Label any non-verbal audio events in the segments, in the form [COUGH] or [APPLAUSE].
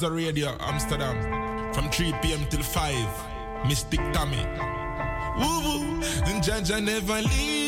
Mazda Radio Amsterdam from 3 p.m. till 5. Mystic Tommy. Woo woo, and Jaja never leave.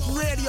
Selection at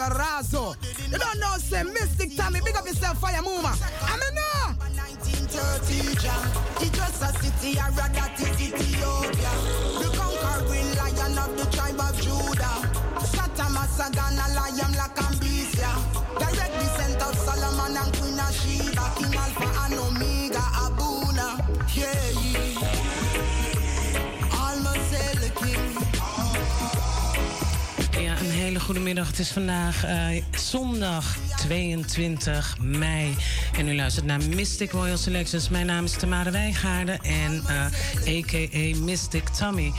vandaag uh, zondag 22 mei. En u luistert naar Mystic Royal Selections. Mijn naam is Tamara Wijgaarden en uh, eh, a.k.a. Mystic Tommy.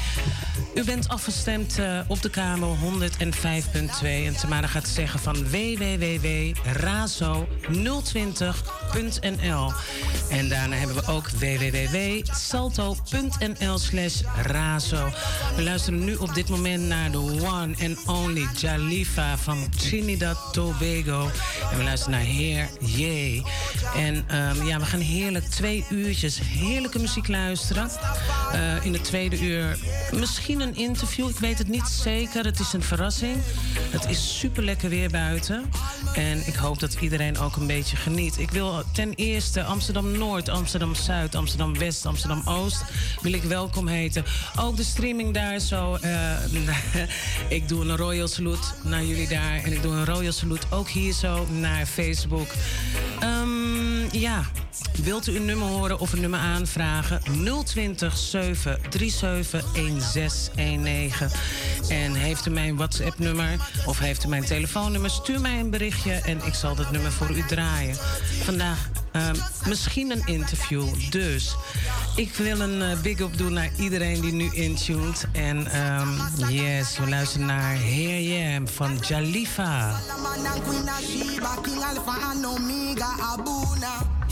U bent afgestemd uh, op de kamer 105.2. En Tamara gaat zeggen van www.razo020.nl. En daarna hebben we ook www.salto.nl slash razo. We luisteren nu op dit moment naar de one and only Jalifa van Trinidad Tobago. En we luisteren naar Heer J. En um, ja, we gaan heerlijk twee uurtjes heerlijke muziek luisteren. Uh, in de tweede uur misschien een interview. Ik weet het niet zeker. Het is een verrassing. Het is super lekker weer buiten. En ik hoop dat iedereen ook een beetje geniet. Ik wil ten eerste Amsterdam Noord, Amsterdam Zuid, Amsterdam West, Amsterdam Oost wil ik welkom heten. Ook de streaming daar zo. Uh, [LAUGHS] ik doe een royal salute naar jullie daar. En ik doe een royal salute ook hier zo naar Facebook. Um, ja, wilt u een nummer horen of een nummer aanvragen? 020 737 1619. En heeft u mijn WhatsApp-nummer of heeft u mijn telefoonnummer? Stuur mij een berichtje en ik zal dat nummer voor u draaien. Vandaag um, misschien een interview. Dus ik wil een uh, big up doen naar iedereen die nu intuned. En um, yes, we luisteren naar Heer Jam van Jalifa.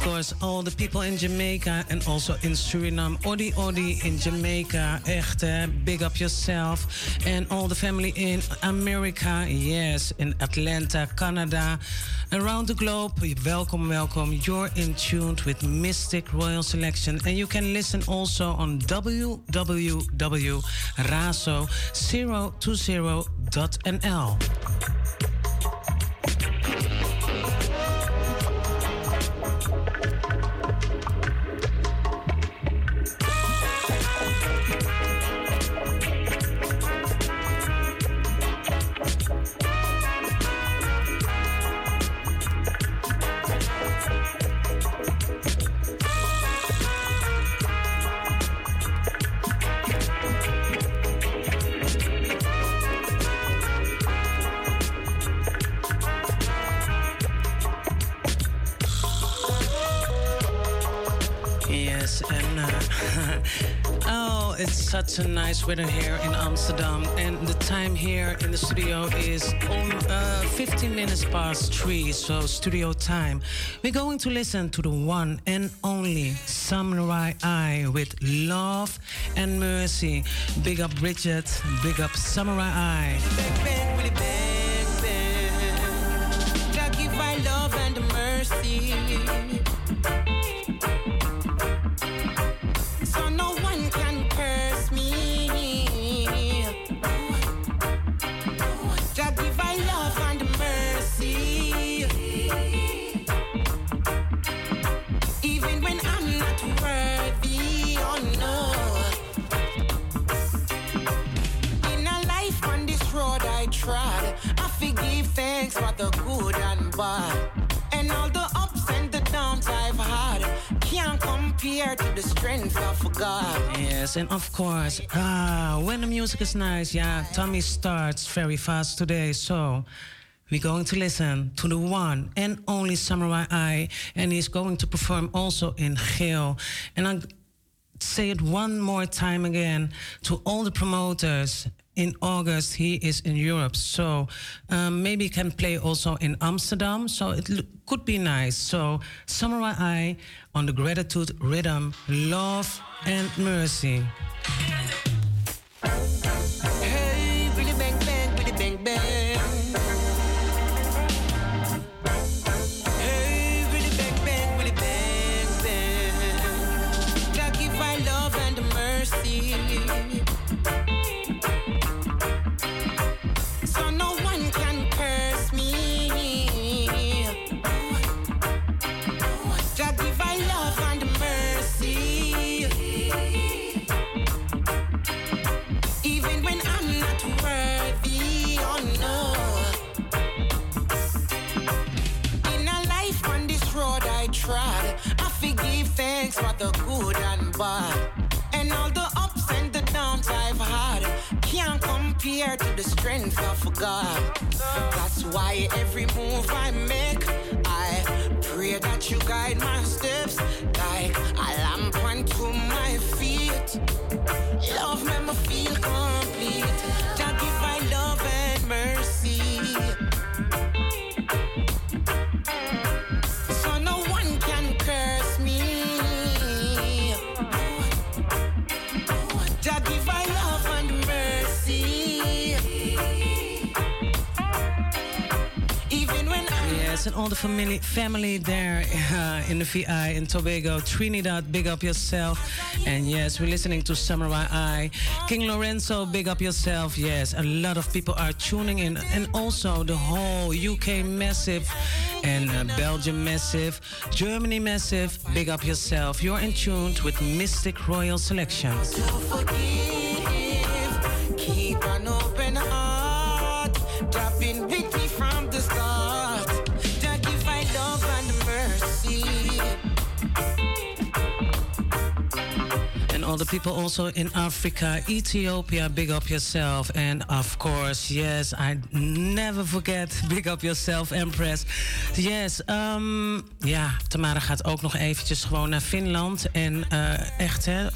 course, all the people in Jamaica and also in Suriname. Odi Odi in Jamaica. Echt, big up yourself. And all the family in America. Yes, in Atlanta, Canada. Around the globe. Welcome, welcome. You're in tuned with Mystic Royal Selection. And you can listen also on www.raso020.nl. nice weather here in Amsterdam. And the time here in the studio is um, uh, 15 minutes past 3, so studio time. We're going to listen to the one and only Samory I with Love and Mercy. Big up Bridget, big up Samurai Eye. Compare to the strength of God. Yes, and of course, ah, when the music is nice, yeah, Tommy starts very fast today, so. We're going to listen to the one and only Samory I, and he's going to perform also in Geel. And I say it one more time again to all the promoters in August he is in Europe. So um, maybe he can play also in Amsterdam. So it could be nice. So Samory on the gratitude rhythm, love and mercy. Hey, and all the ups and the downs I've had can't compare to the strength of God. That's why every move I make, I pray that you guide my steps like a lamp unto my feet. Love me, me feel complete. Yes, and all the family family there uh, in the VI in Tobago, Trinidad, big up yourself. And yes, we're listening to Samory I. King Lorenzo, big up yourself. Yes, a lot of people are tuning in. And also the whole UK massive and uh, Belgium massive, Germany massive, big up yourself. You're in tune with Mystic Royal Selections. An all the people also in Africa, Ethiopia, big up yourself. And of course, yes, I never forget, [LAUGHS] big up yourself, Empress. Yes, um, ja, Tamara gaat ook nog eventjes gewoon naar Finland. En uh, echt, hè,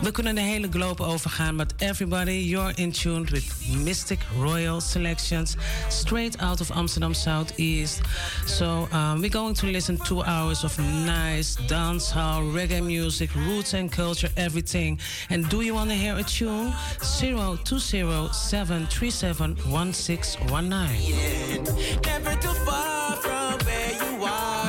we kunnen de hele globe overgaan. But everybody, you're in tune with Mystic Royal Selections, straight out of Amsterdam Southeast. So um, we're going to listen two hours of nice dancehall, reggae music, roots and culture, everything. And do you want to hear a tune? 0207371619. Never too far from where you are,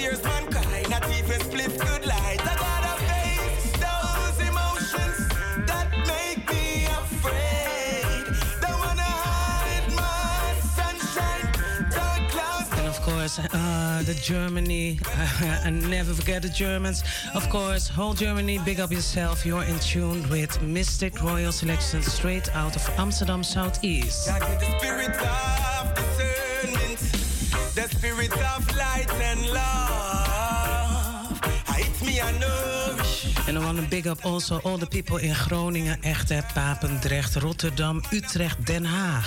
tears not even split good light. I gotta face those emotions that make me afraid. Don't wanna hide my sunshine, dark clouds. And of course, uh, the Germany, [LAUGHS] I never forget the Germans. Of course, whole Germany, big up yourself. You're in tune with Mystic Royal Selection straight out of Amsterdam Southeast. And I want big up also all the people in Groningen, Echte, Papendrecht, Rotterdam, Utrecht, Den Haag.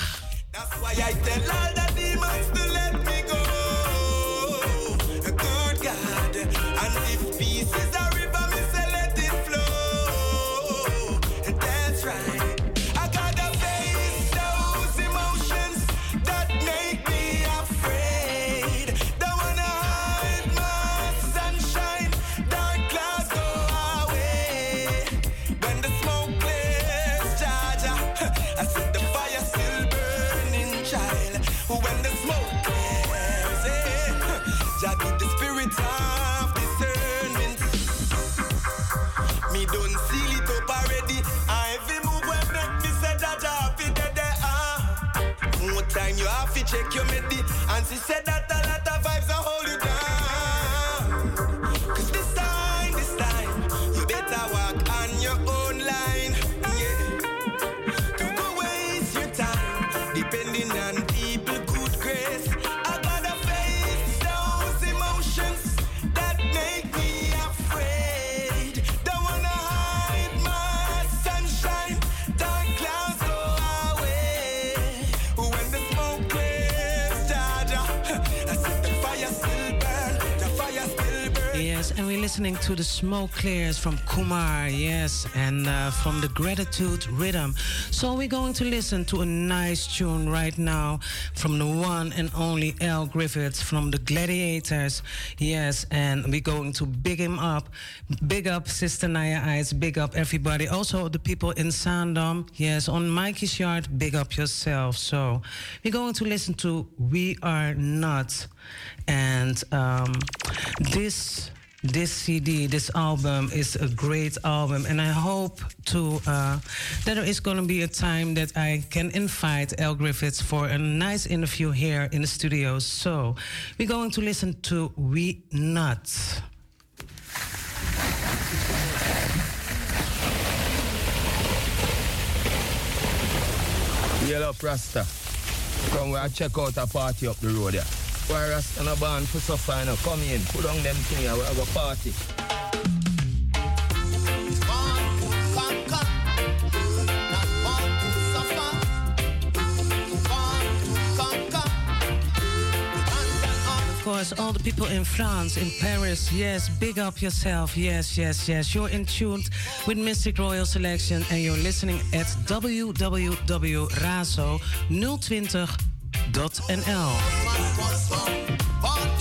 Smoke Clears from Kumar, yes, and uh, from the Gratitude Rhythm. So we're going to listen to a nice tune right now from the one and only Al Griffiths from the Gladiators, yes, and we're going to big him up, big up Sister Naya Eyes, big up everybody. Also the people in Sandom, yes, on Mikey's Yard, big up yourself. So we're going to listen to We Are Not. And um, this this CD, this album is a great album, and I hope to uh, that there is going to be a time that I can invite El Griffiths for a nice interview here in the studio. So we're going to listen to We Not. Yellow Rasta. Come where I check out a party up the road there. Why Rasta no born for suffer. Come in, put on them thing we have a party. Course, all the people in France, in Paris, yes, big up yourself. Yes, yes, yes. You're in tune with Mystic Royal Selection and you're listening at www.razo020.nl. My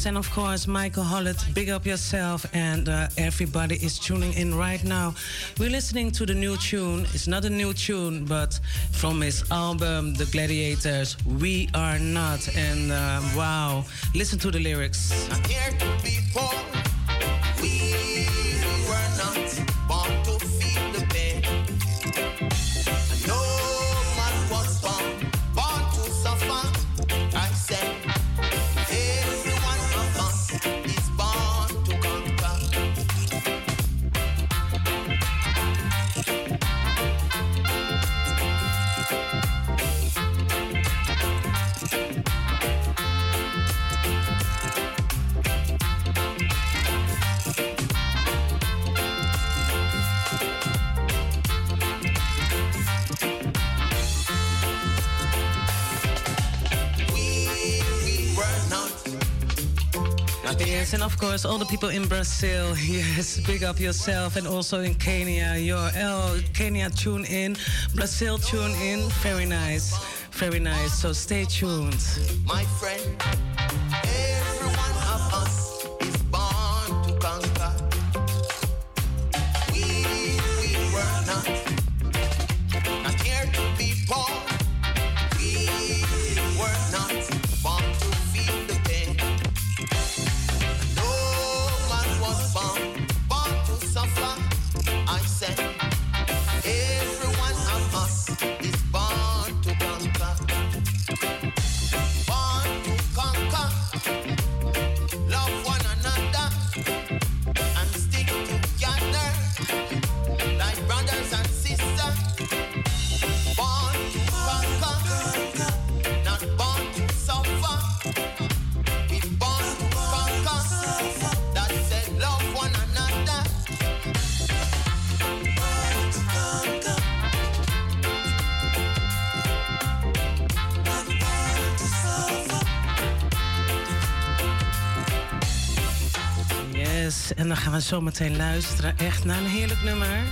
Yes, and of course, Michael Hollett, big up yourself, and uh, everybody is tuning in right now. We're listening to the new tune. It's not a new tune, but from his album, The Gladiators, We Are Not. And uh, wow, listen to the lyrics. Course, all the people in Brazil, [LAUGHS] yes, big up yourself, and also in Kenya, your oh, Kenya, tune in, Brazil, tune in, very nice, very nice. So stay tuned. my friend. En dan gaan we zo meteen luisteren echt naar een heerlijk nummer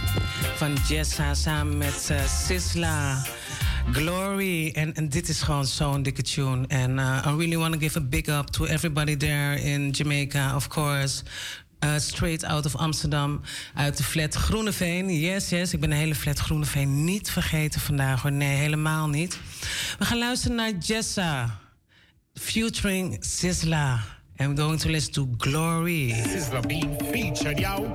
van Jessa samen met eh, Sisla. Glory. En, en dit is gewoon zo'n dikke tune. En uh, I really want to give a big up to everybody there in Jamaica, of course. Uh, straight out of Amsterdam, uit de flat Groeneveen. Yes, yes, ik ben de hele flat Groeneveen niet vergeten vandaag hoor. Nee, helemaal niet. We gaan luisteren naar Jessa, featuring Sizzla. And we're going to listen to Glory. Sizzla being featured, yo.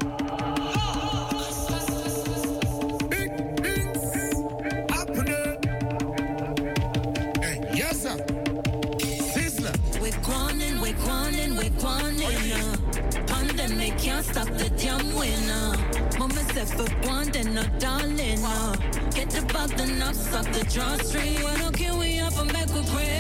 can't stop the damn winner. Mama said for one, then no darling. Uh. Get the bug, the knobs off the drawstring. Well, no, can we up and back with great?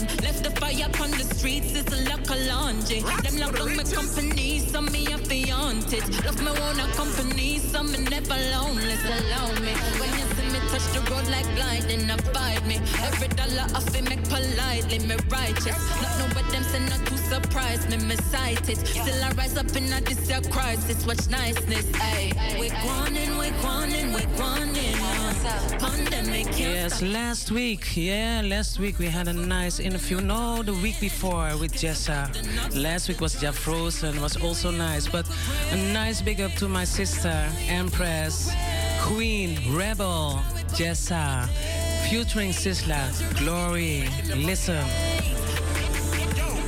Darling, left the fire on the streets. It's a lock of laundry. Them lock on my company, some me a fiancé. Love me own company, some me never lonely. So allow me when you see me touch the road like lightning, abide me. Every dollar I feel make politely, me righteous. Not know what them say, not to surprise me, me sight it. Still I rise up in a this crisis, watch niceness, ayy. We're gwinin', we Yes, last week, yeah, last week we had a nice interview. No, the week before with Jessa. Last week was Jeff Frozen, was also nice. But a nice big up to my sister, Empress, Queen, Rebel, Jessa, featuring Sizzla, Glory. Listen.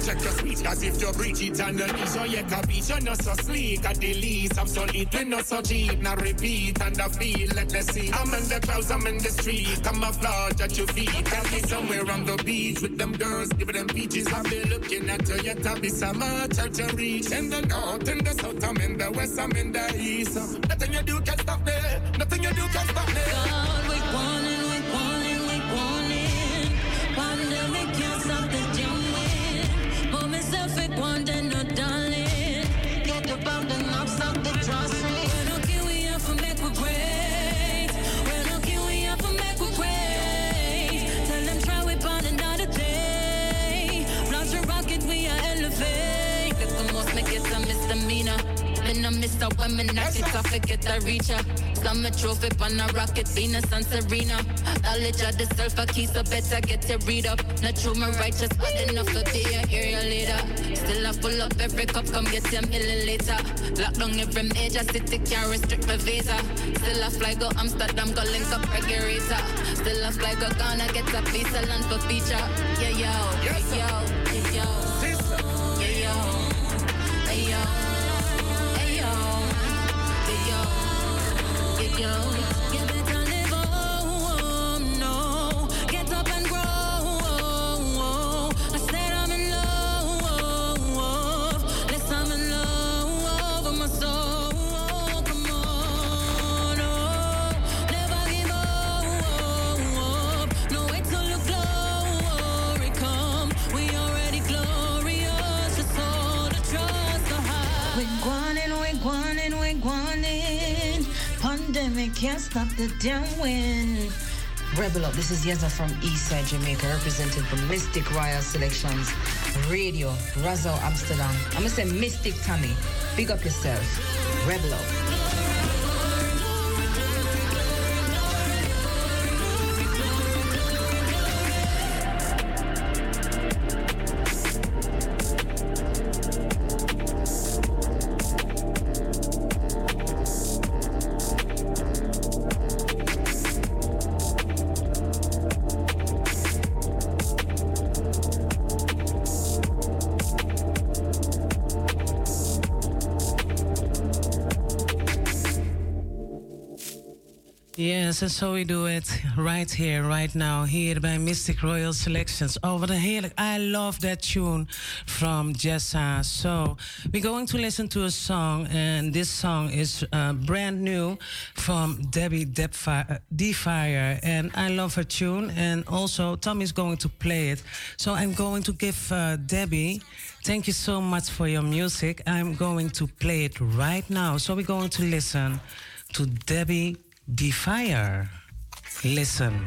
Check your speech, cause if you breach it and the knees, oh yeah, beat you're not so sleek at the least. I'm so solid, we not so cheap. Now repeat and I feel, let me see. I'm in the clouds, I'm in the street. Camouflage at your feet. Tell me somewhere on the beach with them girls, giving them peaches. I've been looking at you, yet I be some church to reach. In the north, in the south, I'm in the west, I'm in the east. Nothing you do can stop me. Nothing you do can stop me. Miss a women, I get I forget I reach her. Summer trophy on a rocket, Venus and Serena. Knowledge of the self, a key, so better get to read up. Not true, my righteous, but enough to be a hear you later. Still I full up every cup, come get your milliliter. Lock down every major city, can't restrict my visa. Still I fly go Amsterdam, go link up regulator. Still I fly go Ghana, get a visa, land for feature. Yeah, yo, yeah, yo, Yeah, can't stop the damn win. Rebel up. This is Yeza from Eastside Jamaica, representing for Mistic Royal Selections Radio, Razo Amsterdam. I'm gonna say Mystic Tommy. Big up yourself. Rebel up. And so we do it right here, right now, here by Mistic Royal Selections. Oh, what a heerlijk. I love that tune from Jessa. So, we're going to listen to a song, and this song is uh, brand new from Debbie Depfi- Defire. And I love her tune, and also Tommy's going to play it. So, I'm going to give uh, Debbie, thank you so much for your music. I'm going to play it right now. So, we're going to listen to Debbie Defire. Listen.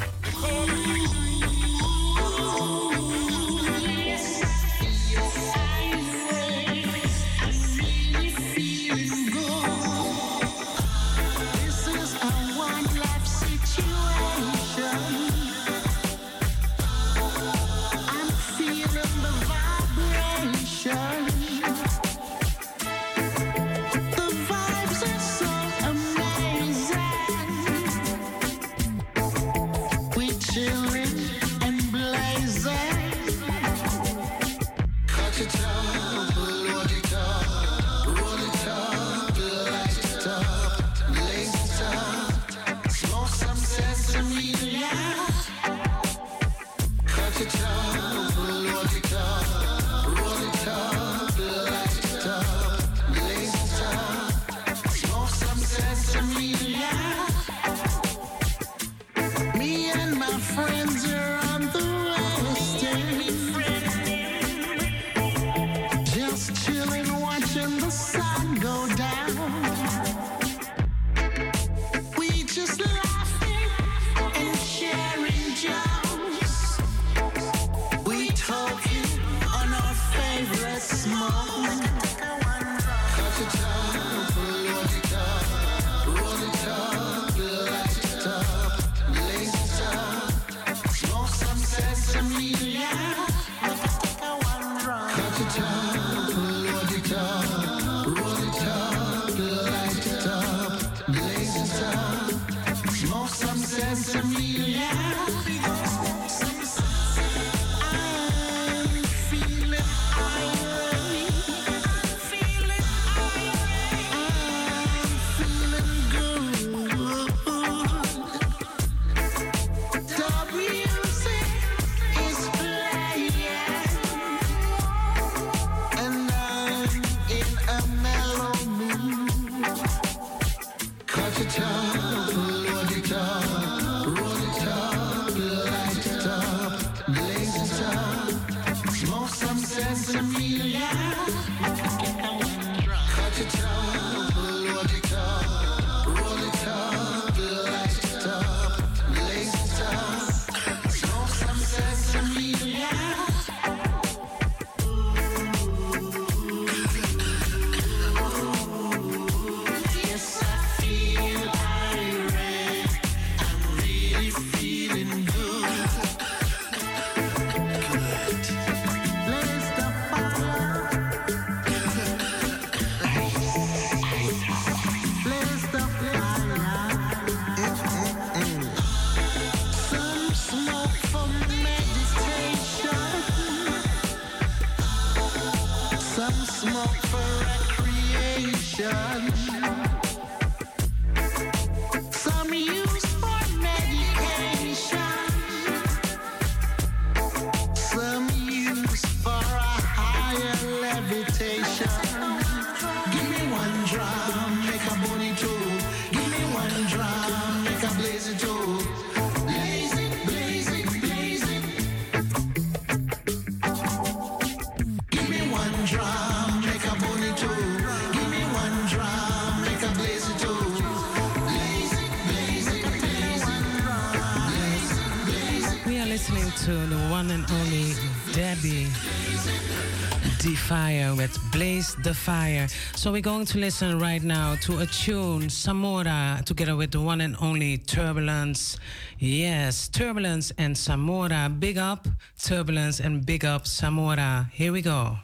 The Fire. So we're going to listen right now to a tune, Samora, together with the one and only Turbulence. Yes, Turbulence and Samora. Big up Turbulence and big up Samora. Here we go.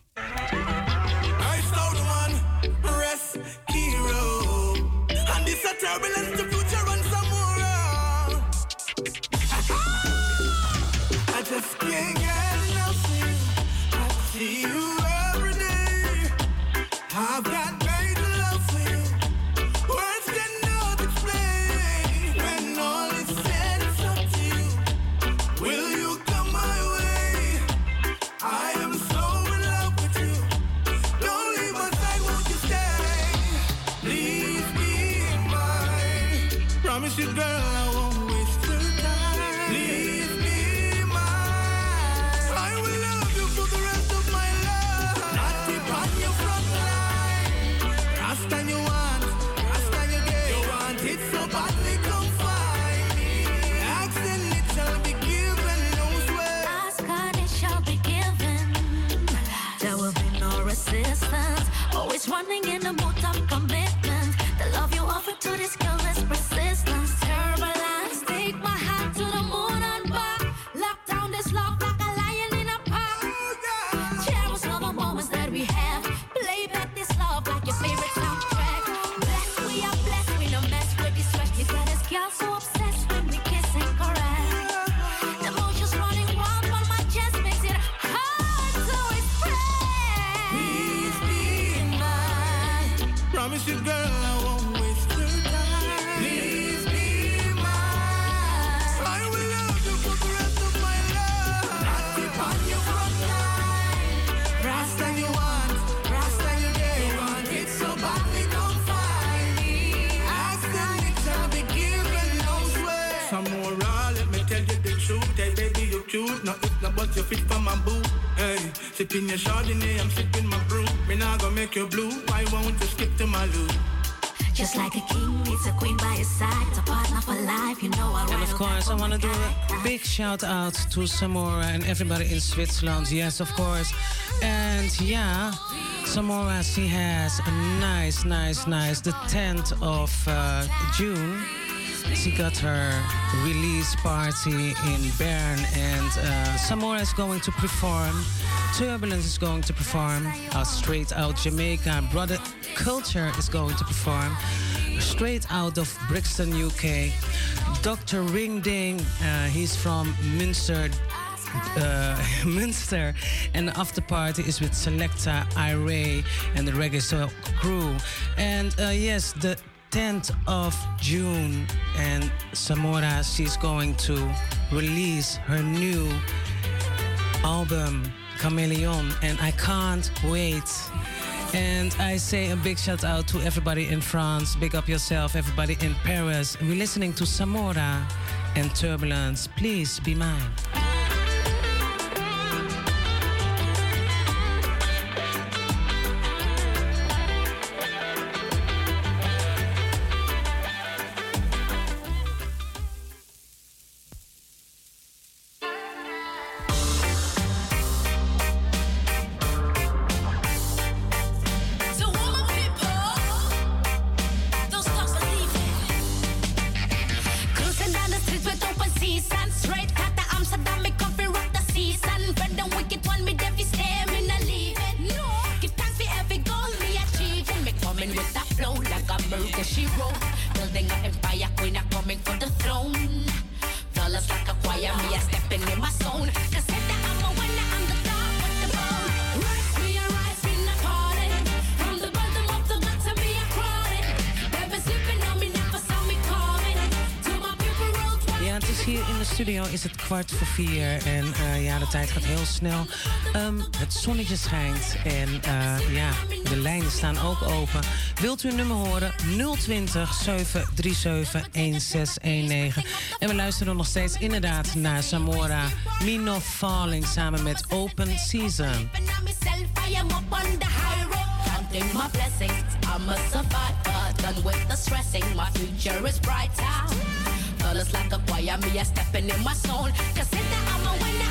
Sipping your Chardonnay, I'm sipping my brew. Me nah gonna make you blue. Why won't you skip to my loo? Just like a king needs a queen by his side, it's a partner for life. You know I And of course, I want to do a big shout out to Samora and everybody in Switzerland. Yes, of course. And yeah, Samora, she has a nice, nice, nice. The 10th of uh, June, she got her release party in Bern, and uh, Samora is going to perform. Turbulence is going to perform. Uh, straight out Jamaica, Brother Culture is going to perform. Straight out of Brixton, UK. Dr. Ring Ding, uh, he's from Münster, uh. [LAUGHS] And the after party is with Selecta, Iray, and the Reggae Soul crew. And uh, yes, the 10th of June, and Samora, she's going to release her new album, Chameleon, and I can't wait. And I say a big shout out to everybody in France. Big up yourself, everybody in Paris. We're listening to Samora and Turbulence. Please be mine. In. Ja, het is hier in de studio is het kwart voor vier. En eh, ja, de tijd gaat heel snel. Ehm, het zonnetje schijnt. En eh, ja, de lijnen staan ook open. Wilt u een nummer horen? 020 737 1619. En we luisteren nog steeds inderdaad naar Samora. Mino Falling samen met Open Season. Counting my blessings, I'm a survivor. Done with the stressing, my future is brighter. Colors like a choir, me a stepping in my zone. Cause I'm a winner,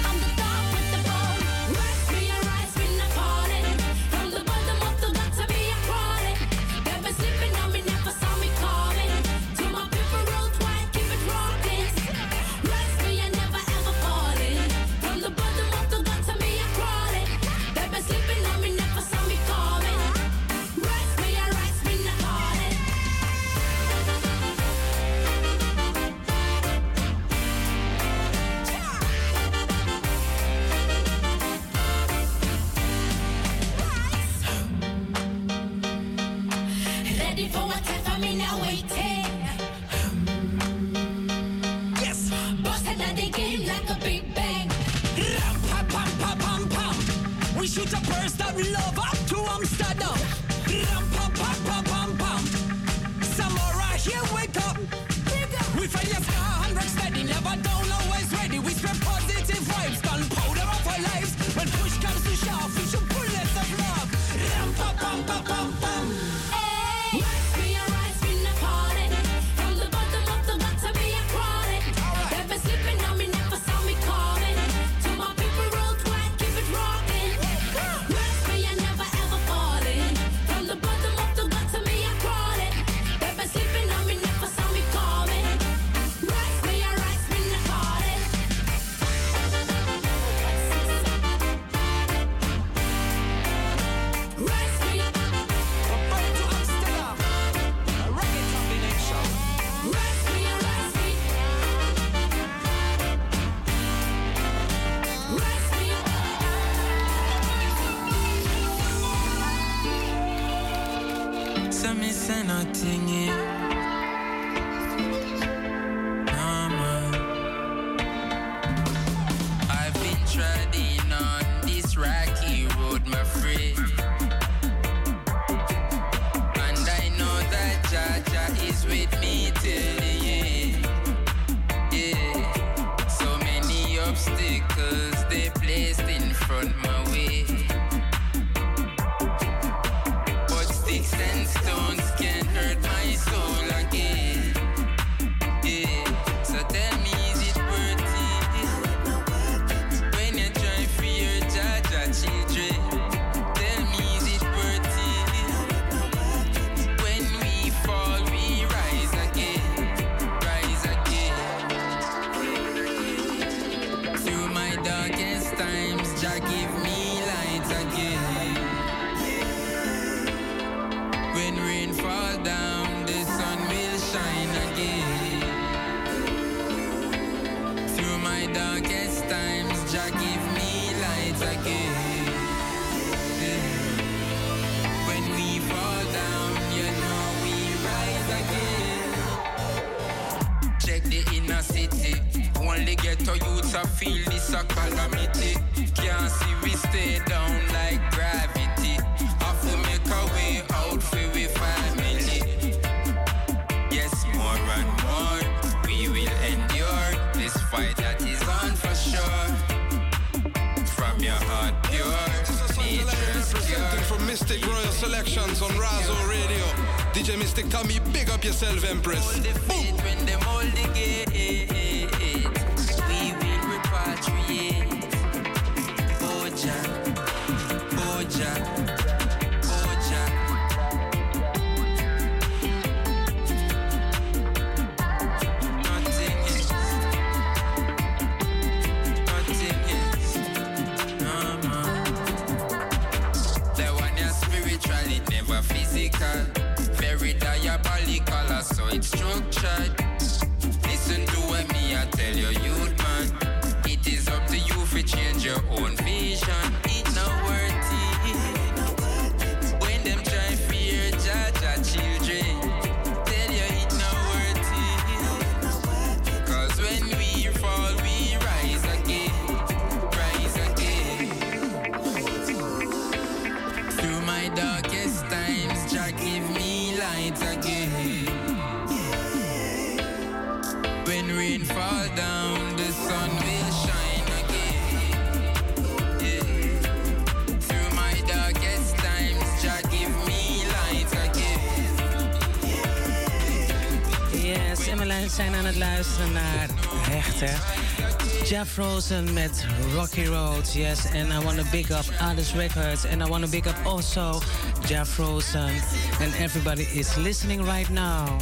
Frozen met Rocky Roads, yes. And I want to big up Alice Records. And I want to big up also Jeff Frozen. And everybody is listening right now.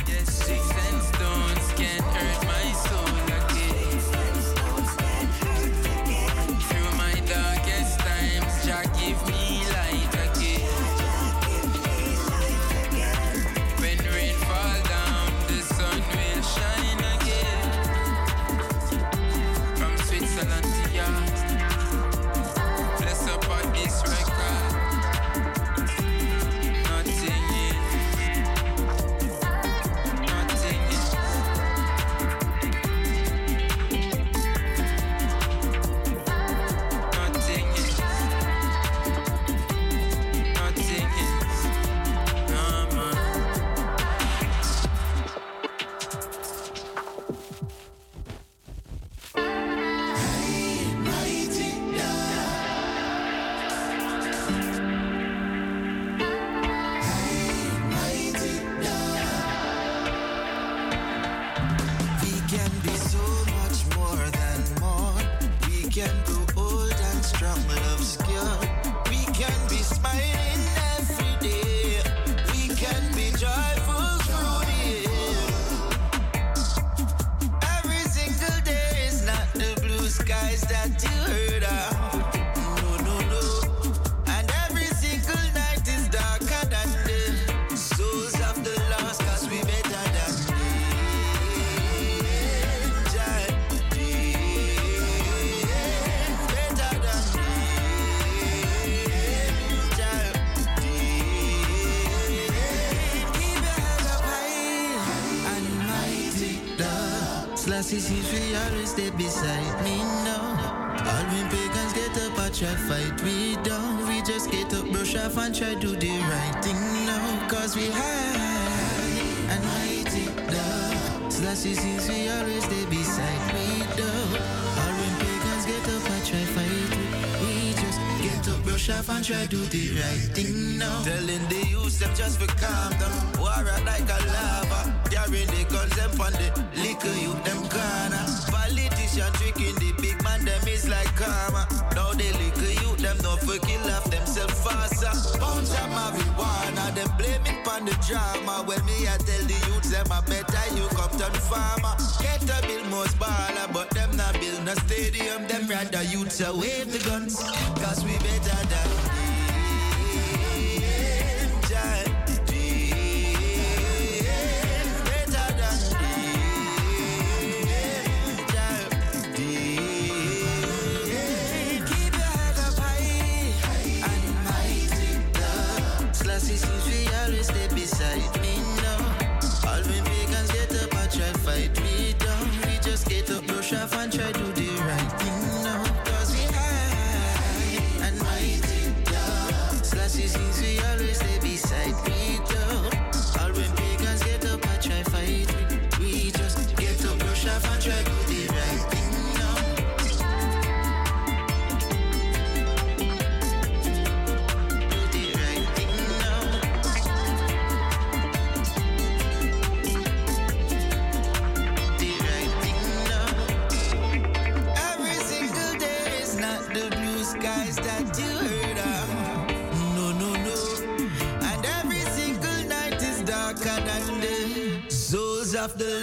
fight we don't. We just get up, brush off, and try do the right thing now. Cause we high and mighty, though. Slashy since we always stay beside we though. All when pagans get up and try fight we just get up, brush off, and try do the right thing now. Telling the youth them just for calm down. War like a lava. Carrying the guns, them the liquor you Vasa. Pounds of marijuana, them it pon the drama. When me I tell the youths them I better you come turn farmer. Get a build most baller, but them not build no stadium. Them rather youths away the guns, cause we better than. inside me now. All when vegans get up and try fight me.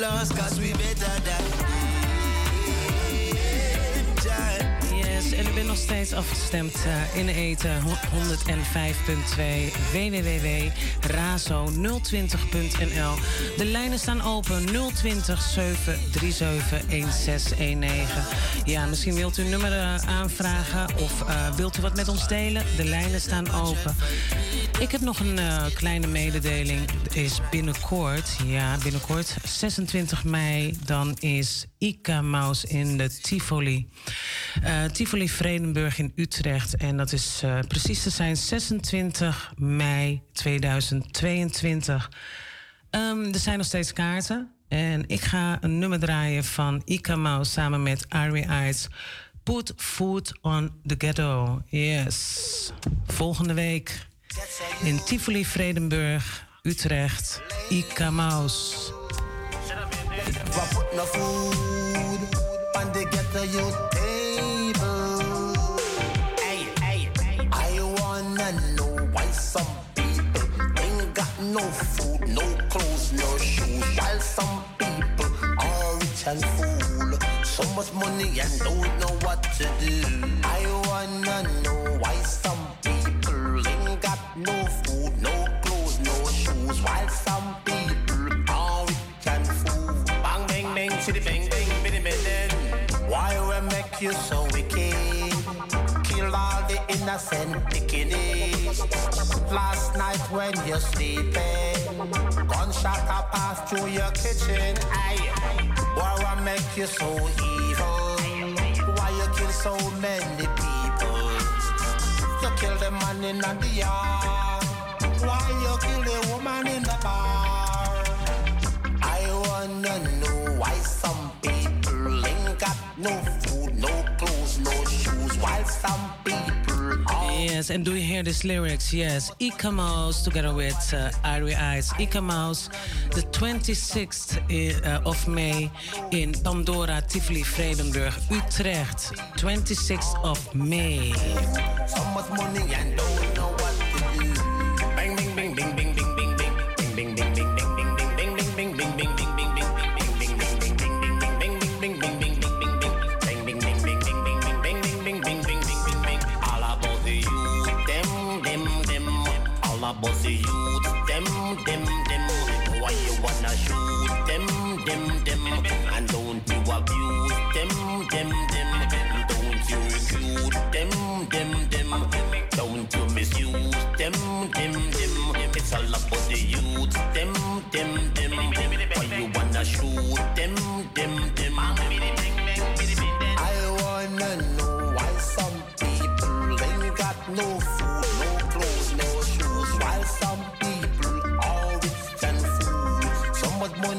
Lost, cause we better than Yes, en ik ben nog steeds afgestemd eh, in eten 105.2 www.razo020.nl. De lijnen staan open 020 737 1619. Ja, misschien wilt u nummer eh, aanvragen of eh, wilt u wat met ons delen? De lijnen staan open. Ik heb nog een eh, kleine mededeling. Het is binnenkort, ja, binnenkort 26 mei, dan is Ika Maus in de Tivoli. Eh, Tivoli Vredenburg in Utrecht. En dat is eh, precies te zijn 26 mei 2022. Ehm, er zijn nog steeds kaarten. En ik ga een nummer draaien van Ika Maus samen met Ari Eyes. Put food on the ghetto. Yes. Volgende week in Tivoli Vredenburg, Utrecht. Ika Maus. No food no clothes, no shoes, while some people are rich full. So much money and don't know what to do. I wanna know why some no food, no clothes, no shoes, while some people are rich and full. Bang, bang, bang, chitty, bang, bang, bitty, bang, Why we make you so wicked? Kill all the innocent pickaninnies. Last night when you're sleeping, gunshot a pass through your kitchen. Aye. Why we make you so evil? Why you kill so many people? You kill the man in the yard. Why you kill the woman in the bar? I wanna know why some people ain't got no food, no clothes, no shoes, while some people. Yes, and do you hear these lyrics? Yes, Ika Mouse together with uh, Eyes. Ika Mouse, the 26th uh, of May in Pandora, Tivoli, Vredenburg, Utrecht. 26th of May. The youth, them, them, them. Why you wanna shoot them, them, them? And don't you abuse them, them, them. Don't you recruit them, them, them. Don't you misuse them, them, them. It's all about the youth, them, them, them. Why you wanna shoot them, them, them? I wanna know why some people ain't got no no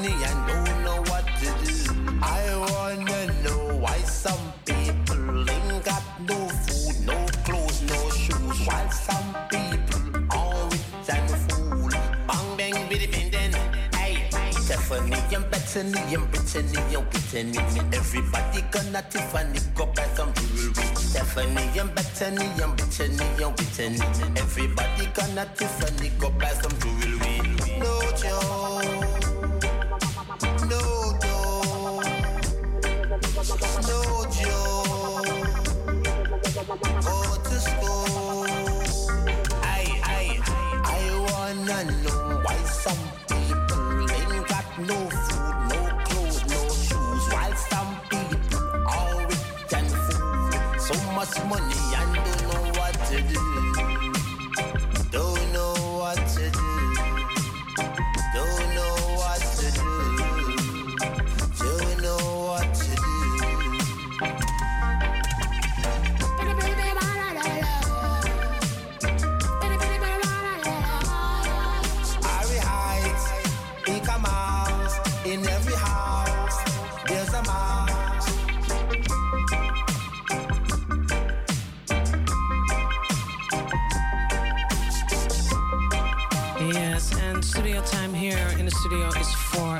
money and don't know what to do. I wanna know why some people ain't got no food, no clothes, no shoes, while some people are rich and full. Bang bang biddy bing then, hey. Stephanie and Bethany and Brittany and Whitney. Everybody gonna Tiffany go buy some jewelry. Stephanie and Bethany and Brittany and Whitney. Everybody gonna Tiffany go buy some jewelry. No joke. Wanna know why some people ain't got no food, no clothes, no shoes, while some people are rich and full. So much money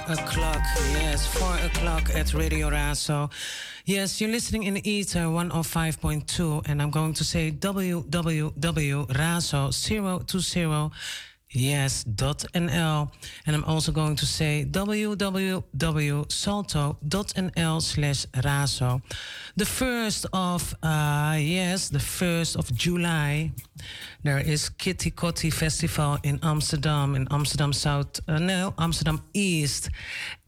o'clock. Yes, 4 o'clock at Radio Razo. Yes, you're listening in Ether 105.2, and I'm going to say www.razo020 yes.nl. And I'm also going to say www.salto.nl slash razo. The first of, uh, yes, the first of July, there is Keti Koti Festival in Amsterdam, in Amsterdam South, uh, no, Amsterdam East.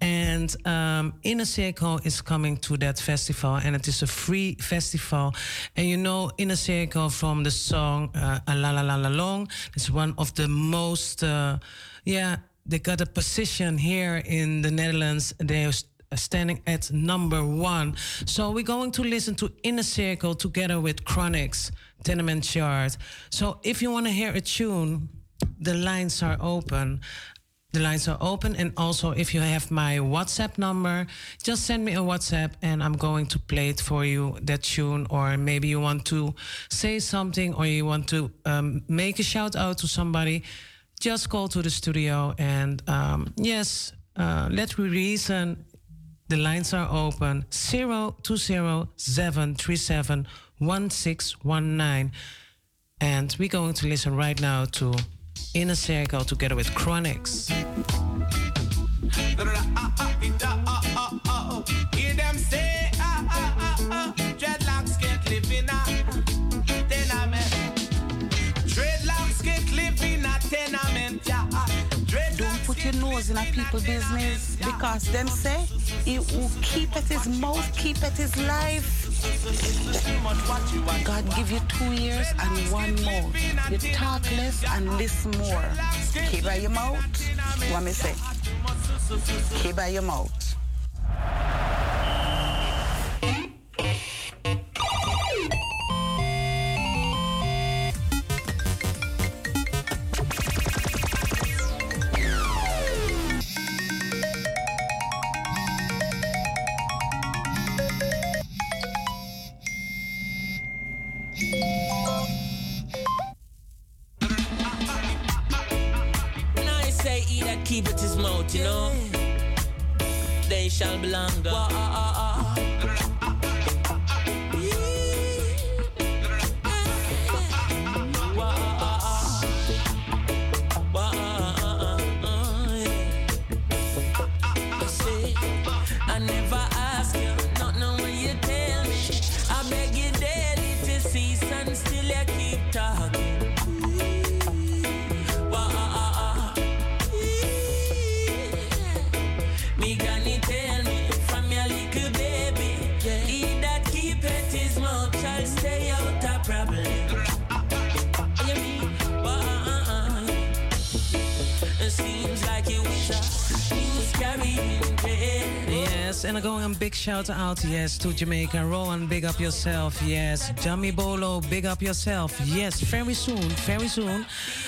And um, Inner Circle is coming to that festival, and it is a free festival. And you know, Inner Circle from the song uh, La La La La Long, it's one of the most, uh, yeah, they got a position here in the Netherlands. They're standing at number one. So we're going to listen to Inner Circle together with Chronixx, Tenement Chart. So if you want to hear a tune, the lines are open. The lines are open, and also if you have my WhatsApp number, just send me a WhatsApp and I'm going to play it for you, that tune. Or maybe you want to say something or you want to um, make a shout out to somebody, just call to the studio and um, yes, uh, let's reason. The lines are open 020-737-1619. And we're going to listen right now to Inner Circle together with Chronixx. People business because them say he who keep at his mouth, keep at his life. God give you two years and one more. You talk less and listen more. Keep by your mouth. What me say? Keep by your mouth. You know. They shall belong Yes, and going a big shout out, yes, to Jamaica. Rowan, big up yourself. Yes, Jamie Bolo, big up yourself. Yes, very soon, very soon,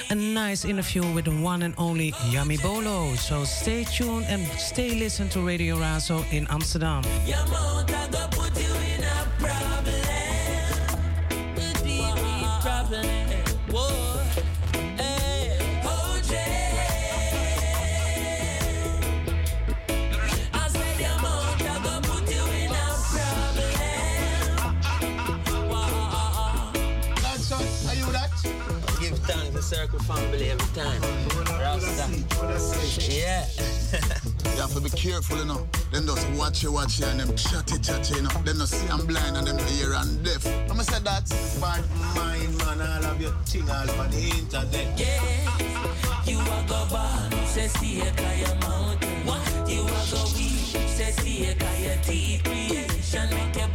a nice interview with the one and only Yummy Bolo. So stay tuned and stay listen to Radio Razo in Amsterdam. Family every time. Rasta. Yeah. [LAUGHS] You have to be careful, you know. Them just watch you, watch you, and them chatty, chatty, you know. Them just see I'm blind and them hear and deaf. I'm gonna say that. Bad mind, man, all of your thing all over the internet. Yeah, you are go born, say see a kaya mountain. What? You are go weak, say see a kaya deep creation, make a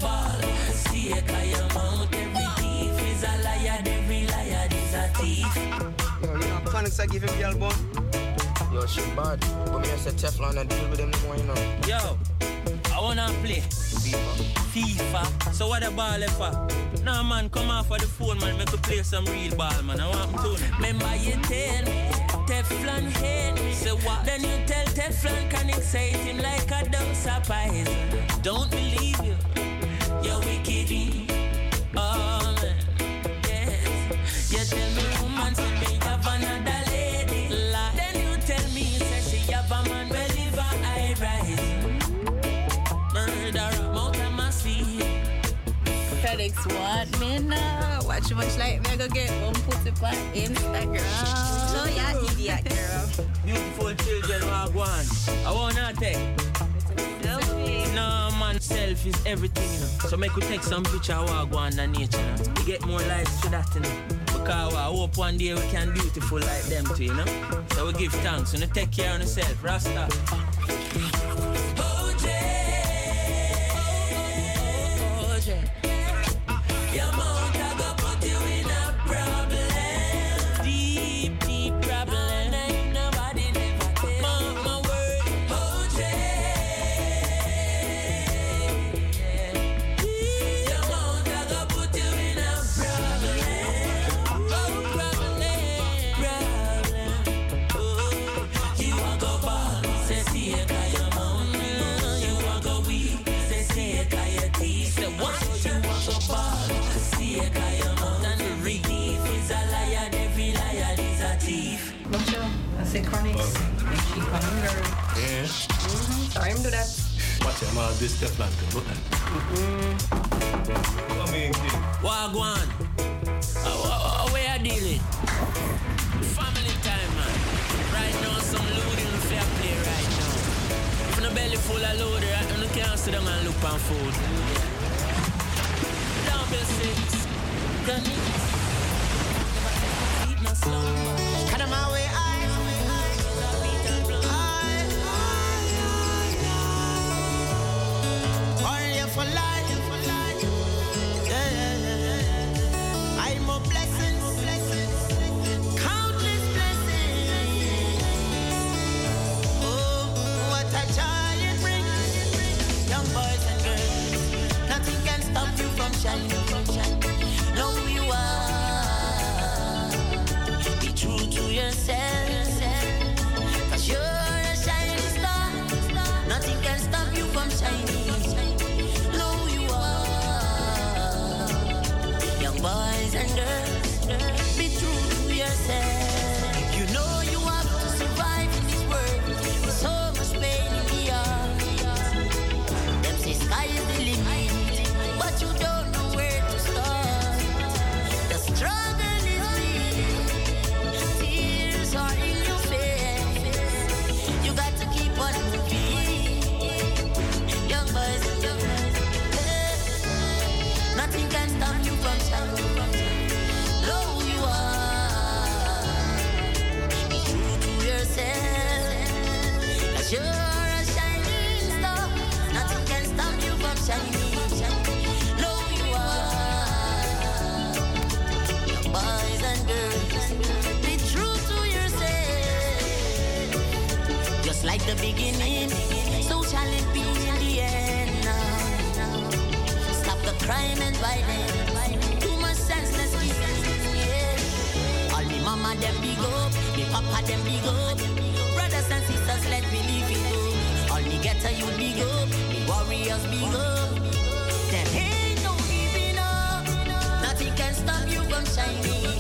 you know, I give him girl bun. Yo, she bad. But me, I say Teflon and deal with them no more, you know. Yo, I wanna play FIFA. So what the ball is for? Nah, man, come off of the phone, man. Make a play some real ball, man. I want to. Remember you tell me Teflon hate me. Say what? Then you tell Teflon can excite him like a dose of poison. Don't believe you. Rise. Murderer, mount of my seed. Chronixx, what me now? Watch much like me, I go get one put it on Instagram. Oh, yeah, idiot, girl. Beautiful children, Wagwan. I wanna take. No man, self is everything, you know. So make we take some picture of Wagwan and nature, you know. We get more likes to that, you know. Because I hope one day we can beautiful like them too, you know. So we give thanks, you know. Take care of yourself, Rasta. Mm-hmm. Sorry, him do that. Watch him out this Teflon thing. Look at Come in, kid. Wagwan. Uh, uh, where you dealing? Family time, man. Right now, some loading in fair play right now. If no belly full of load, right now, you can't sit down and look on food. Down bill six. Gun Cut 'em my way, I. for life. Be true to yourself. Beginning, so shall it be in the end. Now, stop the crime and violence. Too much senseless killing. All me mama them big up, me papa them big up. Brothers and sisters, let me live it up. All me ghetto you big up, me warriors big up. There ain't no giving up. Nothing can stop you from shining.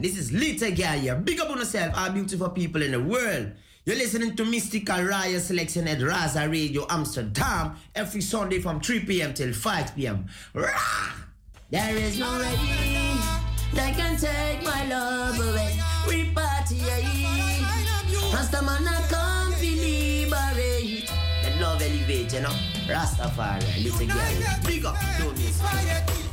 This is Little girl here. Big up on yourself, our beautiful people in the world. You're listening to Mystic Royal Selection at Razo Radio Amsterdam every Sunday from 3 p.m. till 5 p.m. There is no rain that can take my love away. We party, Rastaman, I can't believe I That love elevate, you know. Rastafari, Little Guy. Big up, don't miss.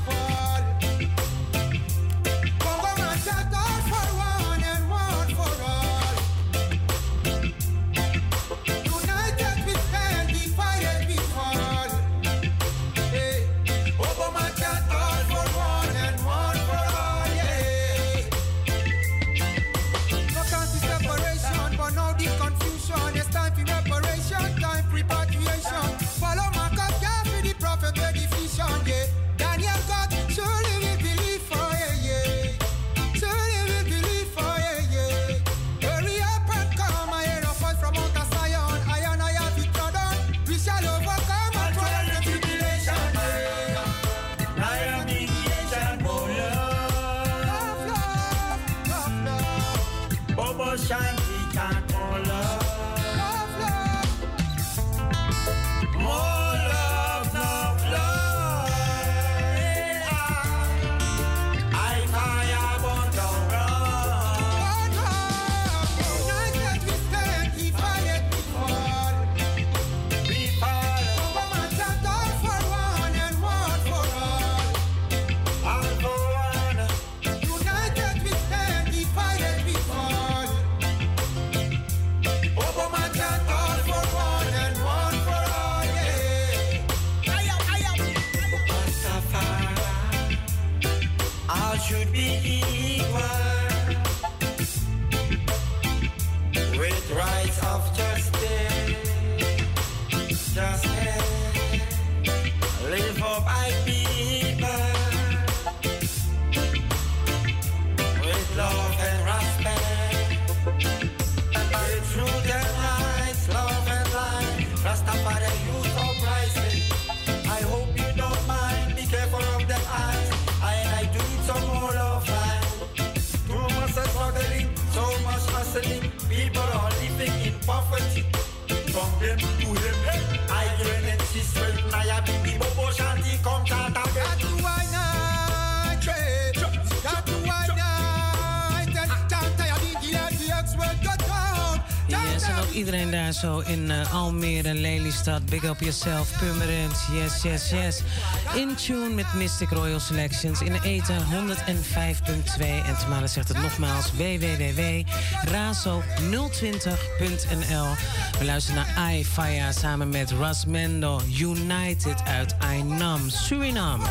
zo in uh, Almere, Lelystad. Big up yourself, Purmerend. Yes, yes, yes. In tune met Mystic Royal Selections in Eten 105.2. En Tamara zegt het nogmaals: www.razo020.nl. We luisteren naar iFire samen met Rasmendo United uit Ainam, Suriname.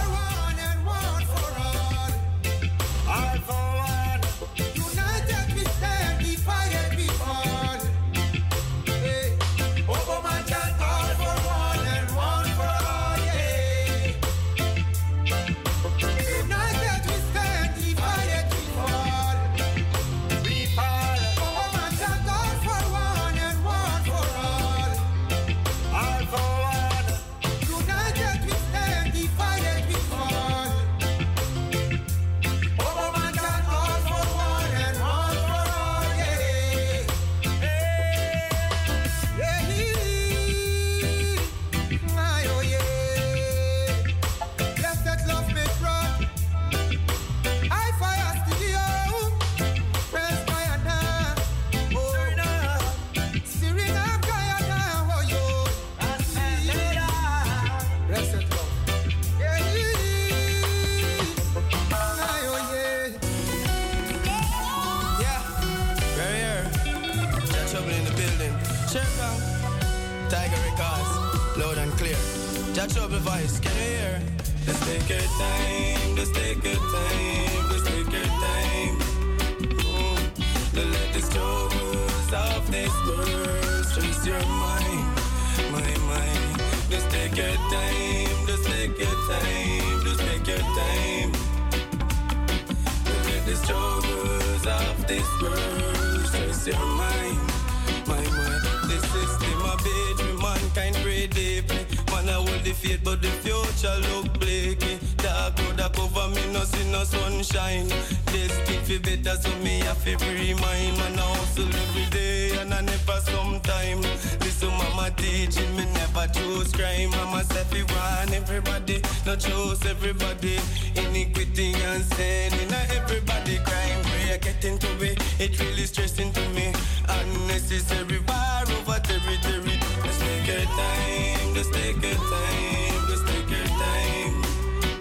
teaching me never choose crime. Mama said we want everybody, no choose everybody. Iniquity and sin in everybody crime. We are getting to be it really stressing to me. Unnecessary war over territory. Just take your time, just take your time, just take your time.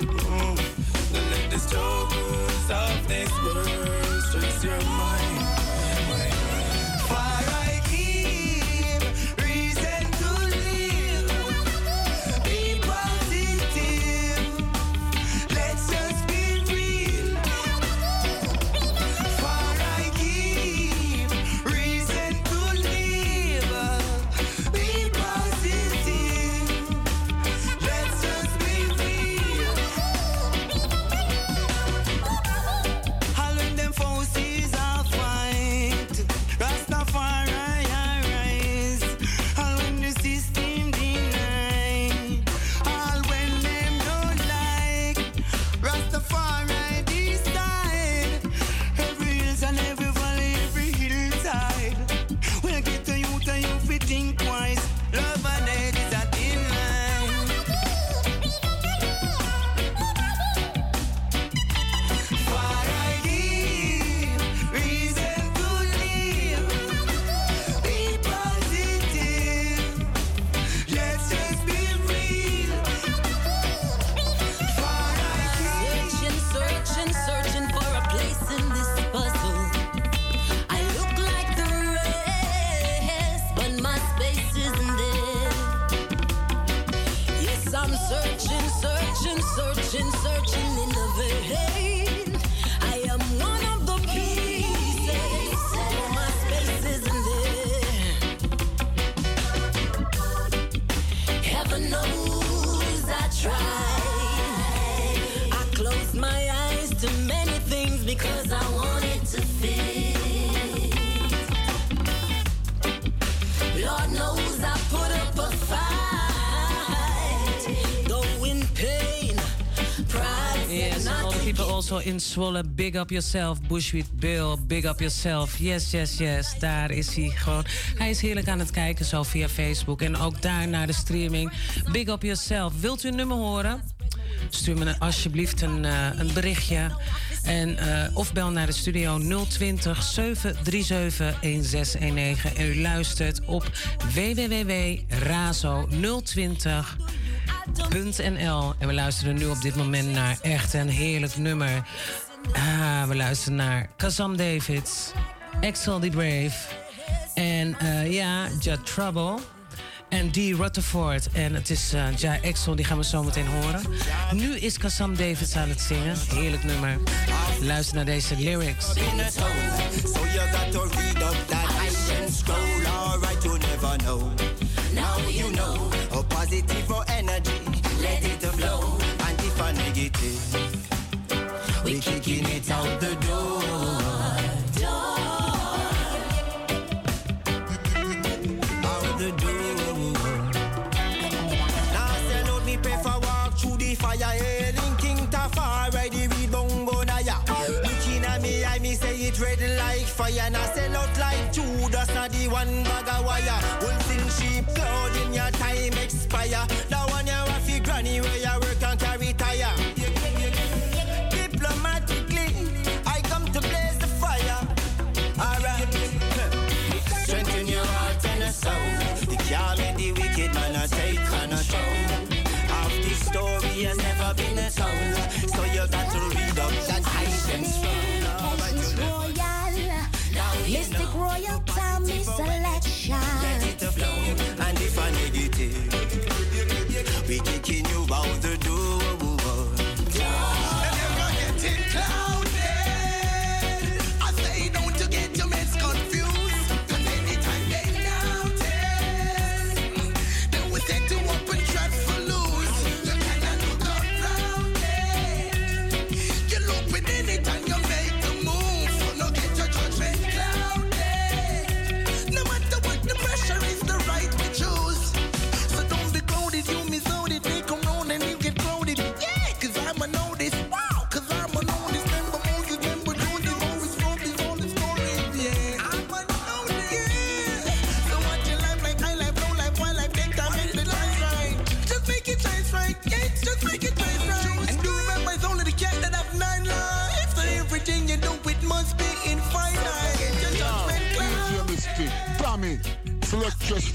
Mm. Don't let the struggles of this world. in Zwolle. Big up yourself. Bushweet Bill. Big up yourself. Yes, yes, yes. Daar is hij gewoon. Hij is heerlijk aan het kijken zo via Facebook. En ook daar naar de streaming. Big up yourself. Wilt u een nummer horen? Stuur me alsjeblieft een, eh, een berichtje. En, eh, of bel naar de studio 020 737 1619. En u luistert op www.razo020 NL. En we luisteren nu op dit moment naar echt een heerlijk nummer. Ah, we luisteren naar Kazam Davids, Axel the Brave en eh, ja, Ja Trouble en Dee Rutherford. En het is uh, Ja Axel, die gaan we zo meteen horen. Nu is Kazam Davids aan het zingen. Heerlijk nummer. Luister naar deze lyrics. Now you know, fire.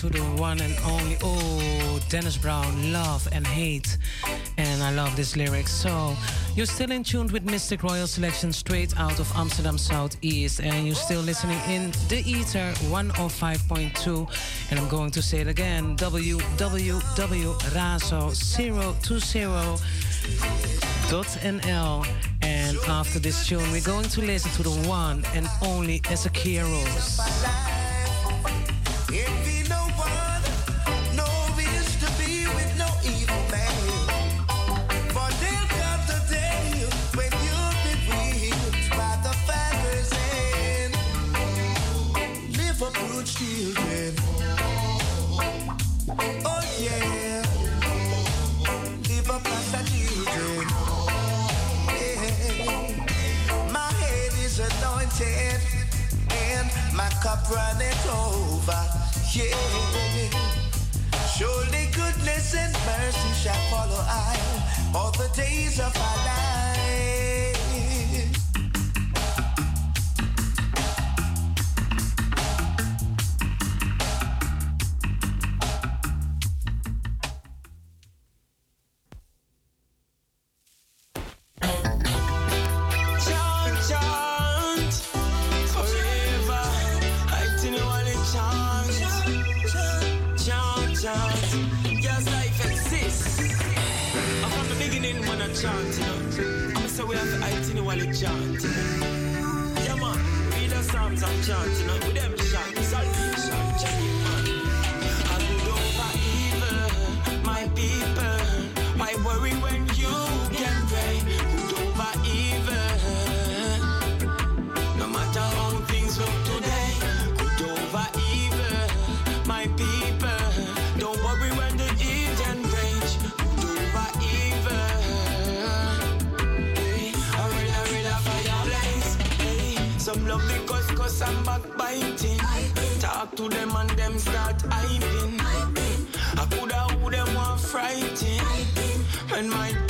to the one and only, oh, Dennis Brown, Love and Hate. And I love this lyric. So, you're still in tune with Mystic Royal Selection straight out of Amsterdam Southeast. And you're still listening in The Eater 105.2. And I'm going to say it again www.razo020.nl. And after this tune, we're going to listen to the one and only Ezekiel Rose. arms and chanting up with them to them and them start hyping. I coulda who them want frightened. When my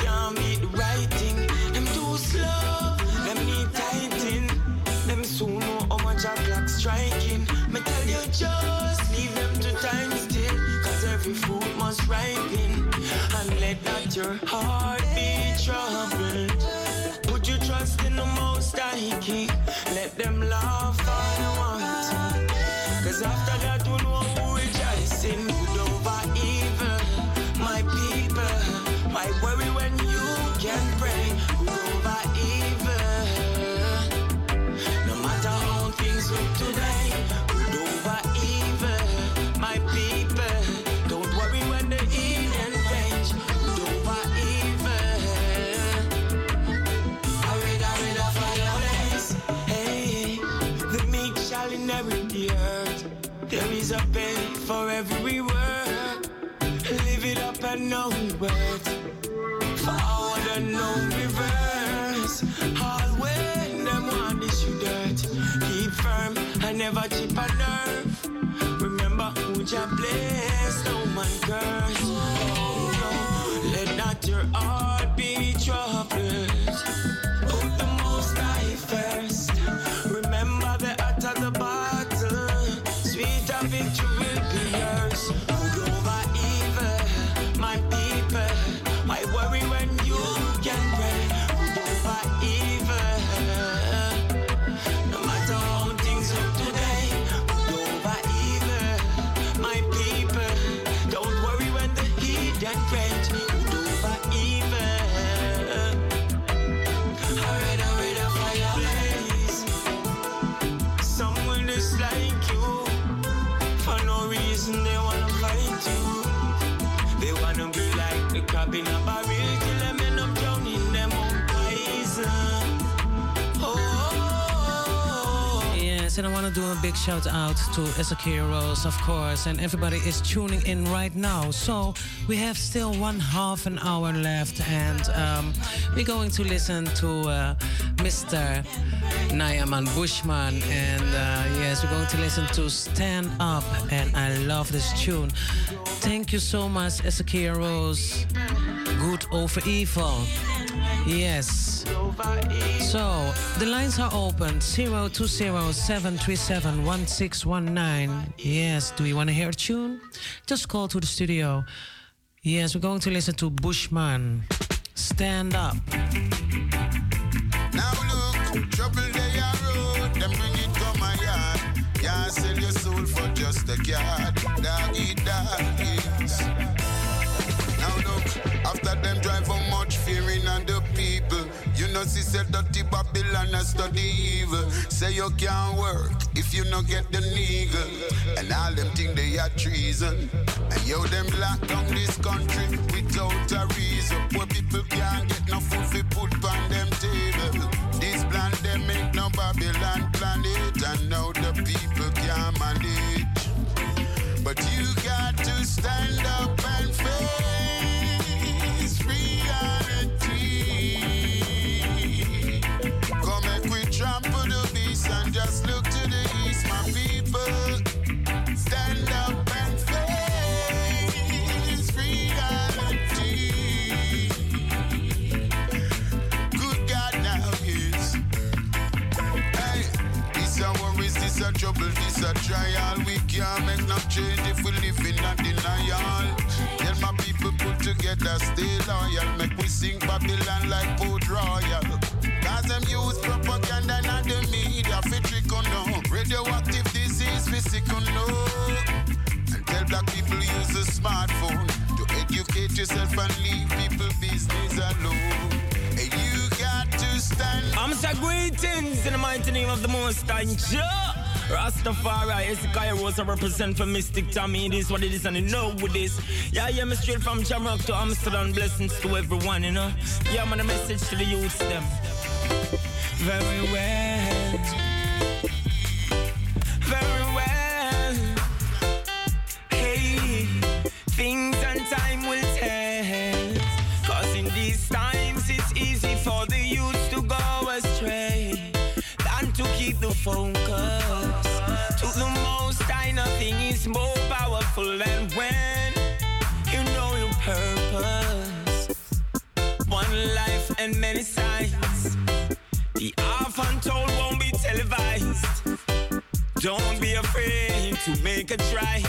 the known birth, for the known reverse. All when them want this you dirt, keep firm and never chip a nerve. Remember who you bless, no man curse. Oh no, oh, let not your heart. and I want to do a big shout out to Ezekiel Rose, of course, and everybody is tuning in right now. So we have still one half an hour left, and um, we're going to listen to uh, Mr. Nayaman Bushman, and uh, yes, we're going to listen to Stand Up, and I love this tune. Thank you so much, Ezekiel Rose over evil. Yes. So the lines are open 0207371619. Yes, do you want to hear a tune? Just call to the studio. Yes, we're going to listen to Bushman. Stand up. she said dirty Babylon I study evil. Say you can't work if you no get the nigga. And all them think they are treason. And yo, them lock down this country without a reason. Poor people can't get no food, they put pan trial. We can't make no change if we live in a denial. Tell my people put together, stay loyal. Make we sing Babylon like Port Royal. Cause them use propaganda and the media fi trick on no. Radioactive disease on no. And tell black people use a smartphone to educate yourself and leave people business alone. And you got to stand. I'm greetings in the mighty name of the Most High. Rastafari, Ezekiel Rose, I represent for Mystic Tommy. It is what it is, and you know with this. Yeah, yeah, me straight from Jamrock to Amsterdam. Blessings to everyone, you know. Yeah, man, a message to the youths, them. Very well. Very well. Hey, things and time will tell. Cause in these times it's easy for the the focus. To the most high, nothing is more powerful than when you know your purpose. One life and many signs. The half untold won't be televised. Don't be afraid to make a try.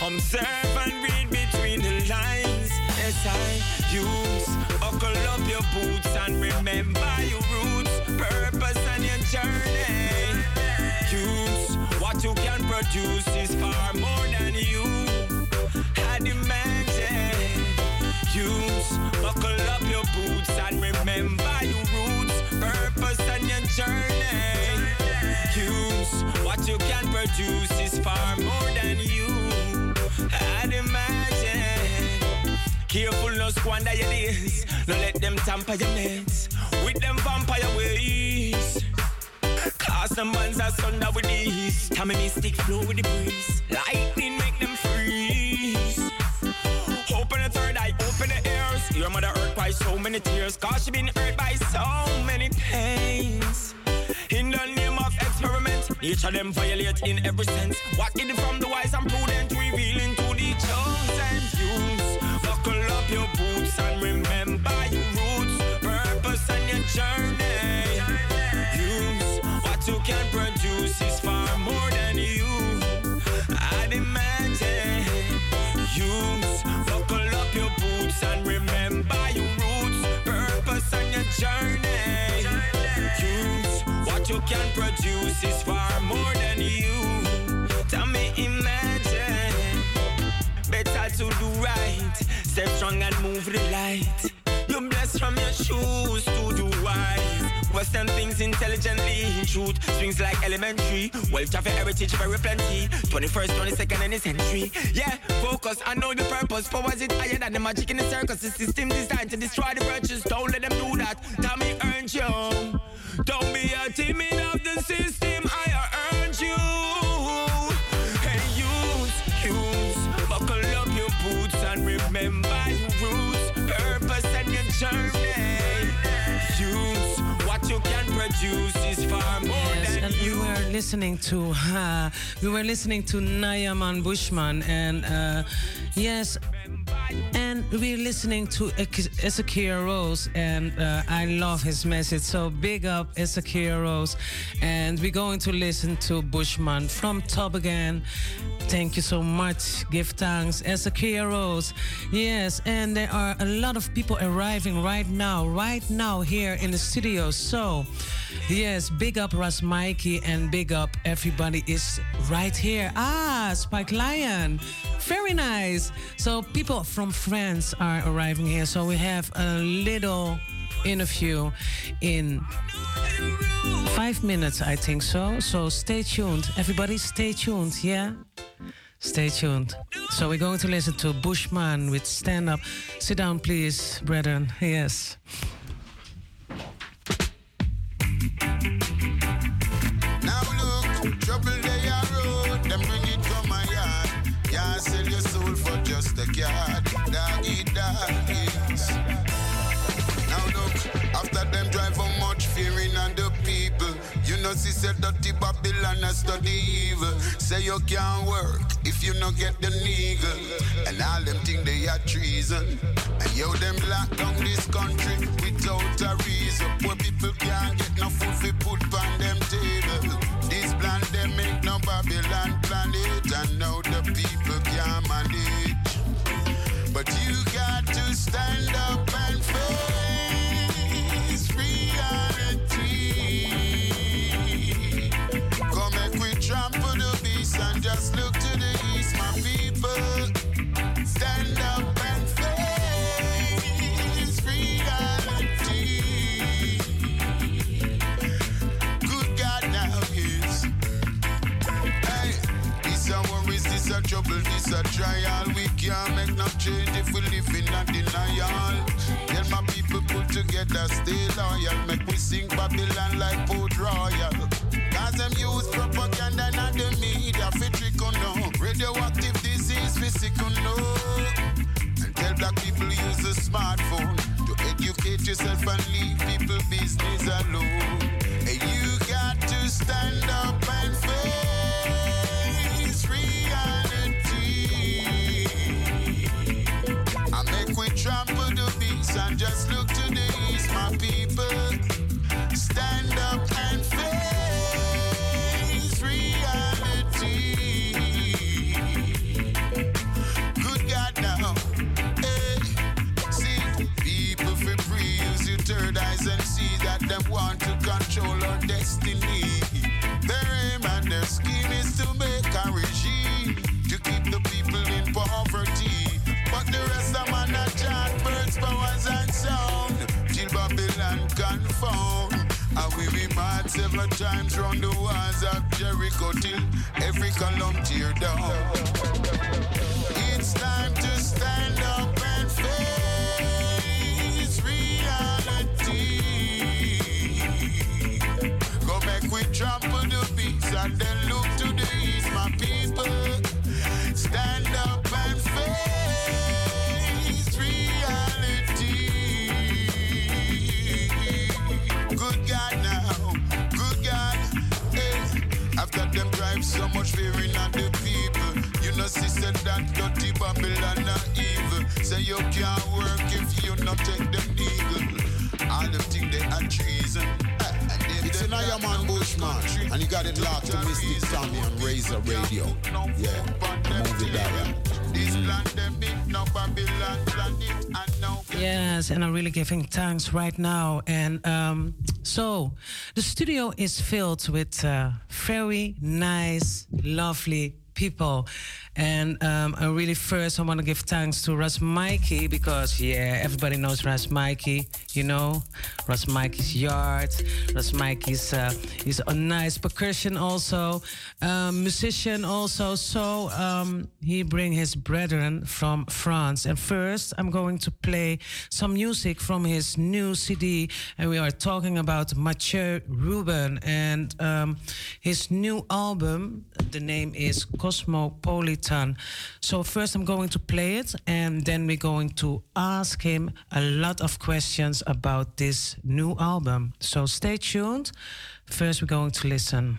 Observe and read between the lines. Yes, I use. Buckle up your boots and remember your roots, purpose and your journey. Produce is far more than you had imagined. Use buckle up your boots and remember your roots, purpose and your journey. Use what you can produce is far more than you had imagined. Careful, no squander your days. No let them tamper your meds with them vampire ways. Them bands are thunder with these. Tammy mystic flow with the breeze. Lightning make them freeze. Open the third eye, open the ears. Your mother hurt by so many tears. Cause she been hurt by so many pains. In the name of experiment, each of them violate in every sense. Hidden from the wise and prudent, revealing to the chosen youths. Buckle up your boots and remember your roots, purpose and your journey. What you can produce is far more than you. I'd imagine. Use buckle up your boots and remember your roots, purpose and your journey. Use what you can produce is far more than you. Tell me, imagine. Better to do right. Stay strong and move the light. You blessed from your shoes to do wise. Question things intelligently. In truth swings like elementary. Wealth of heritage very plenty. 21st, 22nd, and the century. Yeah, focus. I know the purpose. Powers it higher than the magic in the circus. The system designed to destroy the virtues. Don't let them do that. Me, earned you. Don't be a timid of the system. Listening to uh, we were listening to Nayaman Bushman and uh, yes and we're listening to Ezekiel Rose and uh, I love his message. So big up Ezekiel Rose. And we're going to listen to Bushman from Top again. Thank you so much. Give thanks. Ezekiel Rose. Yes and there are a lot of people arriving right now right now here in the studio. So Yes, big up Ras Mikey and big up everybody is right here. Ah, Spike Lion. Very nice. So people from France are arriving here. So we have a little interview in five minutes, I think so. So stay tuned. Everybody stay tuned, yeah? Stay tuned. So we're going to listen to Bushman with Stand Up. Sit down, please, brethren. Yes. Now look, trouble Because he said dirty Babylon has study evil. Say you can't work if you no get the nigga. And all them think they are treason. And yo, them lock down this country without a reason. Poor people can't get no food we put on them table. This plan they make no Babylon planet. And now the people can't manage. But you got to stand a trial. We can't make no change if we live in a denial. Tell my people put together, stay loyal. Make we sing Babylon like Port Royal. Cause them use propaganda and the media fi trick on no. Radioactive disease physical no. And tell black people use a smartphone to educate yourself and leave people business alone. And you got to stand up control our destiny. Their aim and their scheme is to make a regime to keep the people in poverty. But the rest of man are chant birds, powers and sound till Babylon confound. And we be mad several times round the walls of Jericho till every column tear down. You can't work if you not take them legal. All them think they are treason. And It's an Iron Man Bushman, and you got it locked to Mystic Tommy on Razo Radio. Yeah, movie diary. This pandemic, no Babylon planet, and no Yes, and I'm really giving thanks right now. And um, so the studio is filled with uh, very nice, lovely people. And um, I really first I want to give thanks to Ras Mikey because yeah, everybody knows Ras Mikey, you know, Ras Mikey's yard. Ras Mikey's uh, he's a nice percussion also, um, musician also. So um, he bring his brethren from France. And first I'm going to play some music from his new CD, and we are talking about Mathieu Ruben and um, his new album. The name is Cosmopolitan. So first I'm going to play it, and then we're going to ask him a lot of questions about this new album. So stay tuned. First we're going to listen.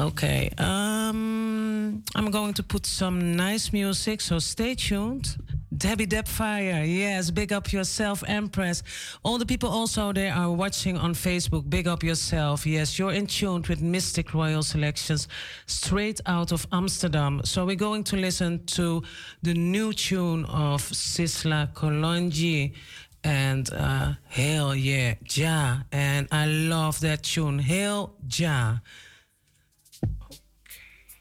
Okay, um, I'm going to put some nice music, so stay tuned. Debbie Depfire, yes, big up yourself, Empress. All the people also there are watching on Facebook, big up yourself. Yes, you're in tune with Mystic Royal Selections straight out of Amsterdam. So we're going to listen to the new tune of Sizzla Kalonji and uh, Hell Yeah, Ja. And I love that tune, Hell Ja.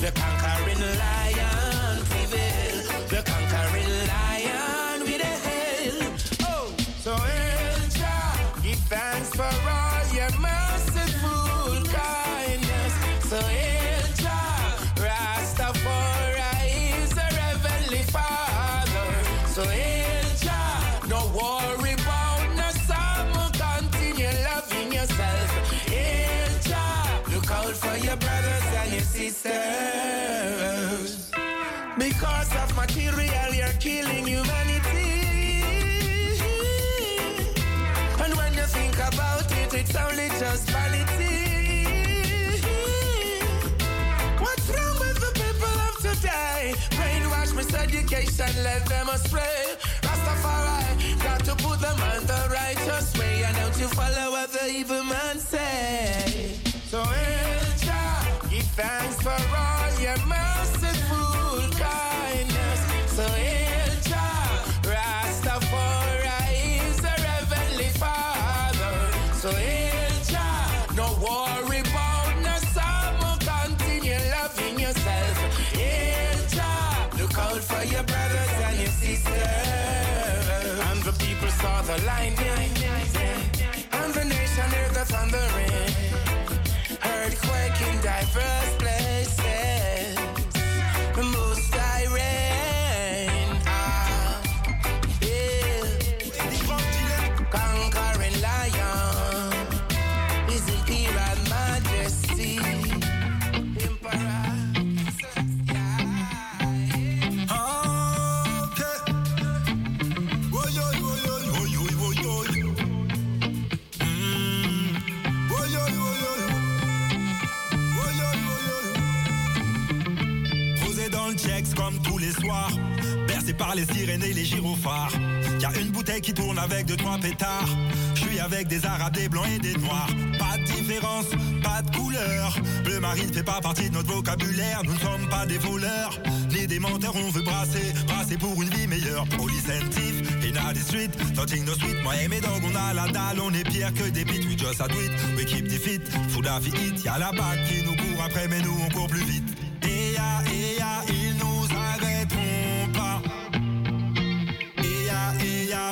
The Miseducation, let them astray. Rastafari, got to put them on the righteous way. And don't you follow what the evil man say. So, Elja, give thanks for all your merciful saw Les sirènes et les gyrophares. Y a une bouteille qui tourne avec deux, trois pétards. Je suis avec des arabes, des blancs et des noirs. Pas de différence, pas de couleur. Bleu marine fait pas partie de notre vocabulaire. Nous ne sommes pas des voleurs, ni des menteurs. On veut brasser, brasser pour une vie meilleure. Thief, in the street, touching no. Moi et mes dogs, on a la dalle, on est pire que des pits. We just a it, we keep the fit. Full of it, y'a la bague qui nous court après, mais nous on court plus vite.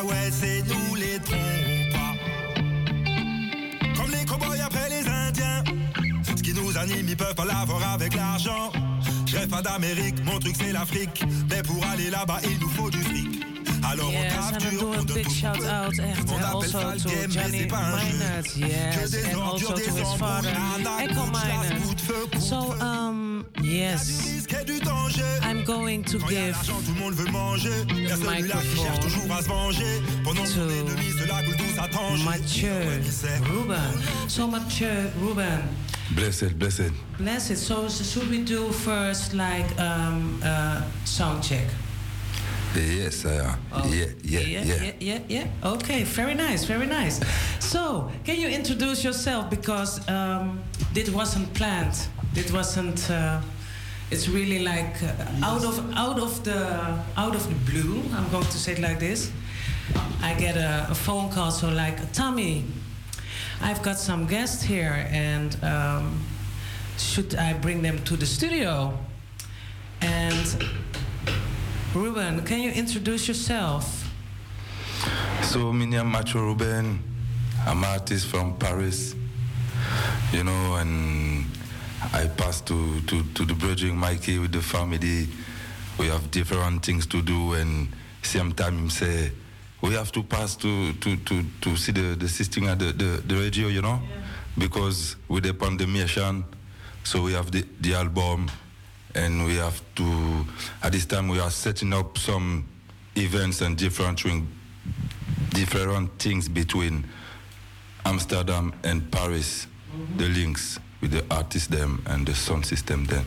Ouais, c'est nous les trompas. Comme les cowboys après les Indiens. Ce qui nous anime, ils peuvent pas l'avoir avec l'argent. Je rêve pas d'Amérique, mon truc c'est l'Afrique. Mais pour aller là-bas, il nous faut du fric. Alors Yes, on tape dur, on a donne big tout out echt On appelle also ça le to game, mais Johnny c'est pas un jeu. Yes, des and ordures, also des embrouilles, Echo So, um, yes, I'm going to give tout le monde veut manger. Il y a the celui-là qui cherche toujours à se venger. Pendant que son ennemi se la coule douce à Tanger. Mathieu Ruben. So, Mathieu Ruben, Blessed, blessed. bless it. So, should we do first like um, uh, sound check? Yes, uh, yeah, yeah, yeah, yeah. yeah, yeah, yeah. Okay, very nice, very nice. So, can you introduce yourself because um, this wasn't planned. It wasn't. Uh, it's really like uh, out of out of the out of the blue. I'm going to say it like this. I get a, a phone call, so like Tommy, I've got some guests here, and um, should I bring them to the studio? And Ruben, can you introduce yourself? So, my name Macho Ruben. I'm an artist from Paris. You know, and I pass to, to, to the bridging Mikey with the family. We have different things to do, and same time him say we have to pass to to, to, to see the, the system at the, the, the radio, you know, because with the pandemic, so we have the, the album, and we have to at this time we are setting up some events and different different things between Amsterdam and Paris, the links with the artists them and the sound system then.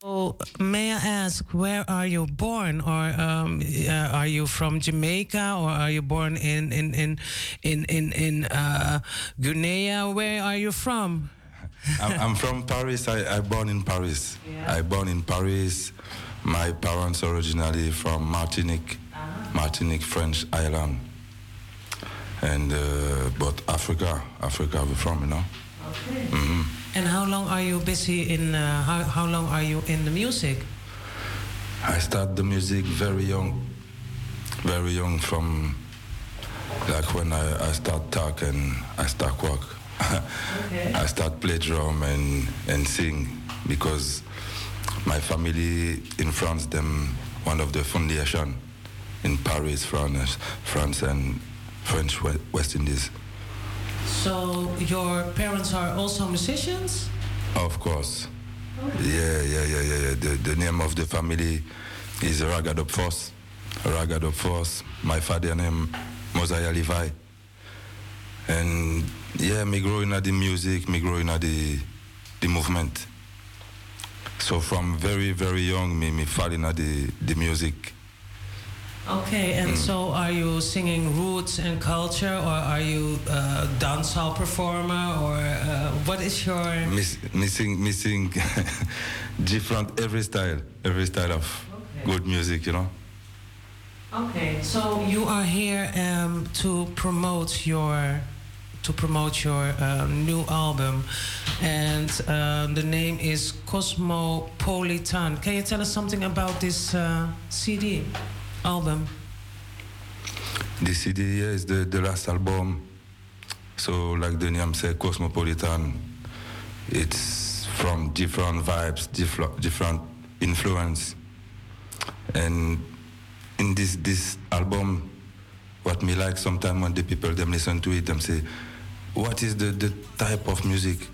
So, may I ask, where are you born, or um, uh, are you from Jamaica, or are you born in in in in in, in uh, Guinea? Where are you from? I'm, I'm from Paris. I, I born in Paris. I born in Paris. My parents originally from Martinique, Martinique, French island. And uh, but Africa, Africa we're from, you know. hmm And how long are you busy in? Uh, how how long are you in the music? I start the music very young, very young from like when I, I start talk and I start walk. [LAUGHS] I start play drum and, and sing because my family in France, them one of the foundation in Paris, France, France and French West Indies. So your parents are also musicians. Of course. Yeah, yeah, yeah, yeah, yeah. The, the name of the family is Ragadop Force. Ragadop Force. My father name Mosiah Levi. And yeah, me growing at the music, me growing at the the movement. So from very, very young, me me falling at the, the music. Okay, and so are you singing roots and culture, or are you a dancehall performer, or uh, what is your? Miss, missing missing [LAUGHS] different every style, every style of good music, you know. Okay, so you are here um, to promote your to promote your um, new album, and um, the name is Cosmopolitan. Can you tell us something about this uh, CD album? The CD yeah, is the, the last album. So like the name said, Cosmopolitan. It's from different vibes, different different influence. And in this this album, what me like sometimes when the people them listen to it, them say, what is the, the type of music?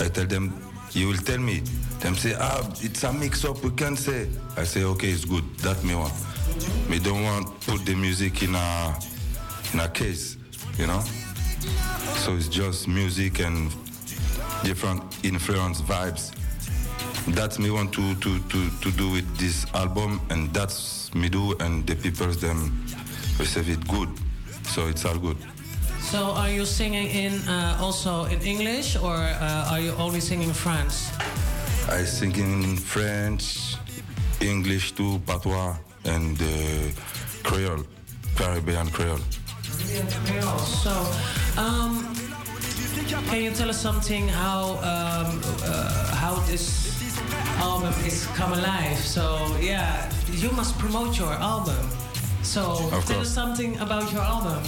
I tell them, you will tell me. Them say, ah, it's a mix up, we can't say. I say, okay, it's good. That me want. Me don't want put the music in a in a case, you know. So it's just music and different influence vibes. That's me want to to to to do with this album, and that's me do, and the people them receive it good. So it's all good. So are you singing in uh, also in English, or uh, are you only singing French? I sing in French, English too, patois, and uh, Creole, Caribbean Creole. So, um, can you tell us something how um, uh, how this album is come alive? So yeah, you must promote your album. So Of tell course. us something about your album.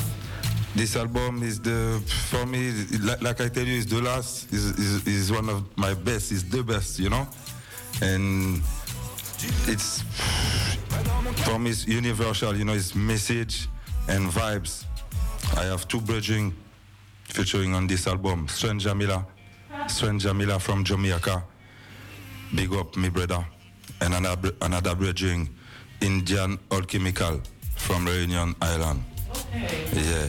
This album is the for me, like, like I tell you, is the last. is is is one of my best. Is the best, you know, and it's for me it's universal. You know, it's message and vibes. I have two bridging featuring on this album. Sven Jamila, Sven Jamila from Jamaica. Big up, me brother, and another another bridging, Indian Alchemical from Reunion Island. Yeah.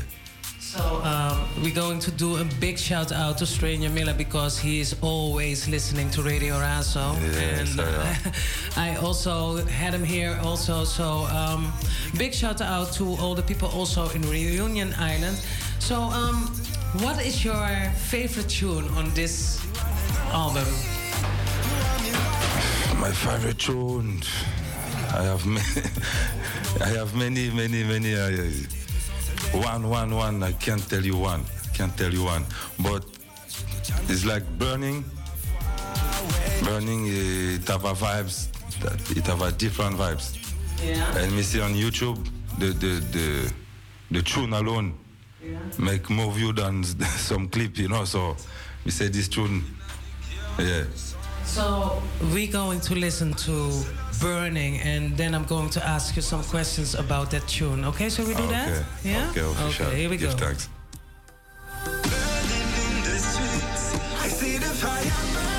So um, we're going to do a big shout out to Stranger Miller because he is always listening to Radio Razo. And I [LAUGHS] I also had him here also. So um, big shout out to all the people also in Reunion Island. So um, what is your favorite tune on this album? My favorite tune. I have many. [LAUGHS] I have many, many, many. Uh, one, one, one. I can't tell you one. Can't tell you one. But it's like burning. Burning. It have a vibes. It have a different vibes. Yeah. And me see on YouTube the the the the tune alone make more view than [LAUGHS] some clip. You know. So we say this tune. Yeah. So we're going to listen to Burning, and then I'm going to ask you some questions about that tune. Okay, so we do that? Okay. Yeah. Okay, official. Okay, here we Give go. thanks. I see the fire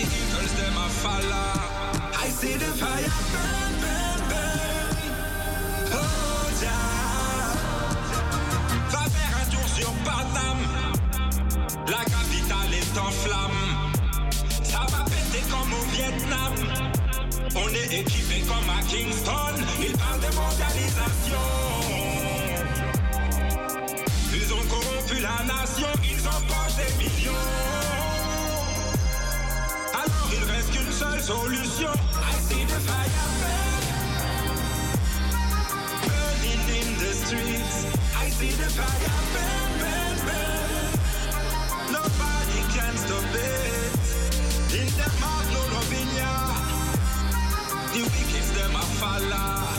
eagles, them a follow. I see the burn, La capitale est en flamme. Ça va péter comme au Vietnam. On est équipé comme à Kingston. Ils parlent de mondialisation. Ils ont corrompu la nation. Ils empochent des millions. Alors il reste qu'une seule solution. I see the fire burn. Burning in the streets. I see the fire In the mouth, no ya. The wicked them a follow.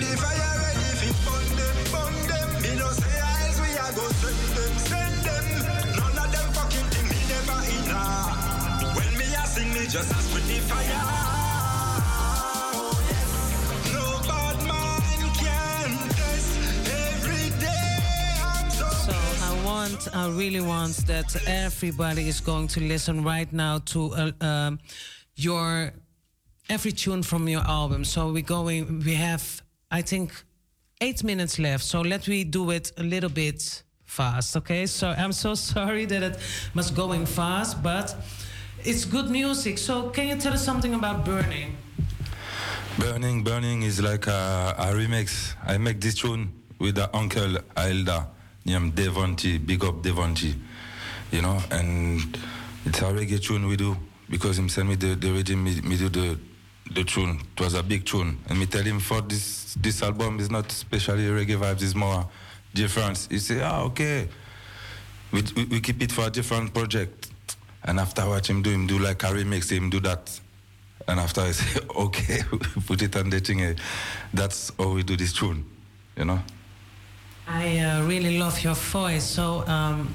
The fire ready send them, send them. Them me me I really want that everybody is going to listen right now to uh, um, your every tune from your album. So we're going. We have, I think, eight minutes left. So let me do it a little bit fast. Okay. So I'm so [LAUGHS] sorry that it must going fast, but it's good music. So can you tell us something about Burning? Burning, Burning is like a, a remix. I make this tune with the uncle Ailda named Devonti, big up Devonti, you know, and it's a reggae tune we do because him send me the, the rhythm, me, me do the, the tune. It was a big tune. And me tell him for this this album is not especially reggae vibes, it's more different. He say, ah, okay. We, we, we keep it for a different project. And after I watch him do him do like a remix, him do that. And after I [LAUGHS] say, okay, [LAUGHS] put it on the thing. eh, That's how we do this tune, you know? I uh, really love your voice. So um,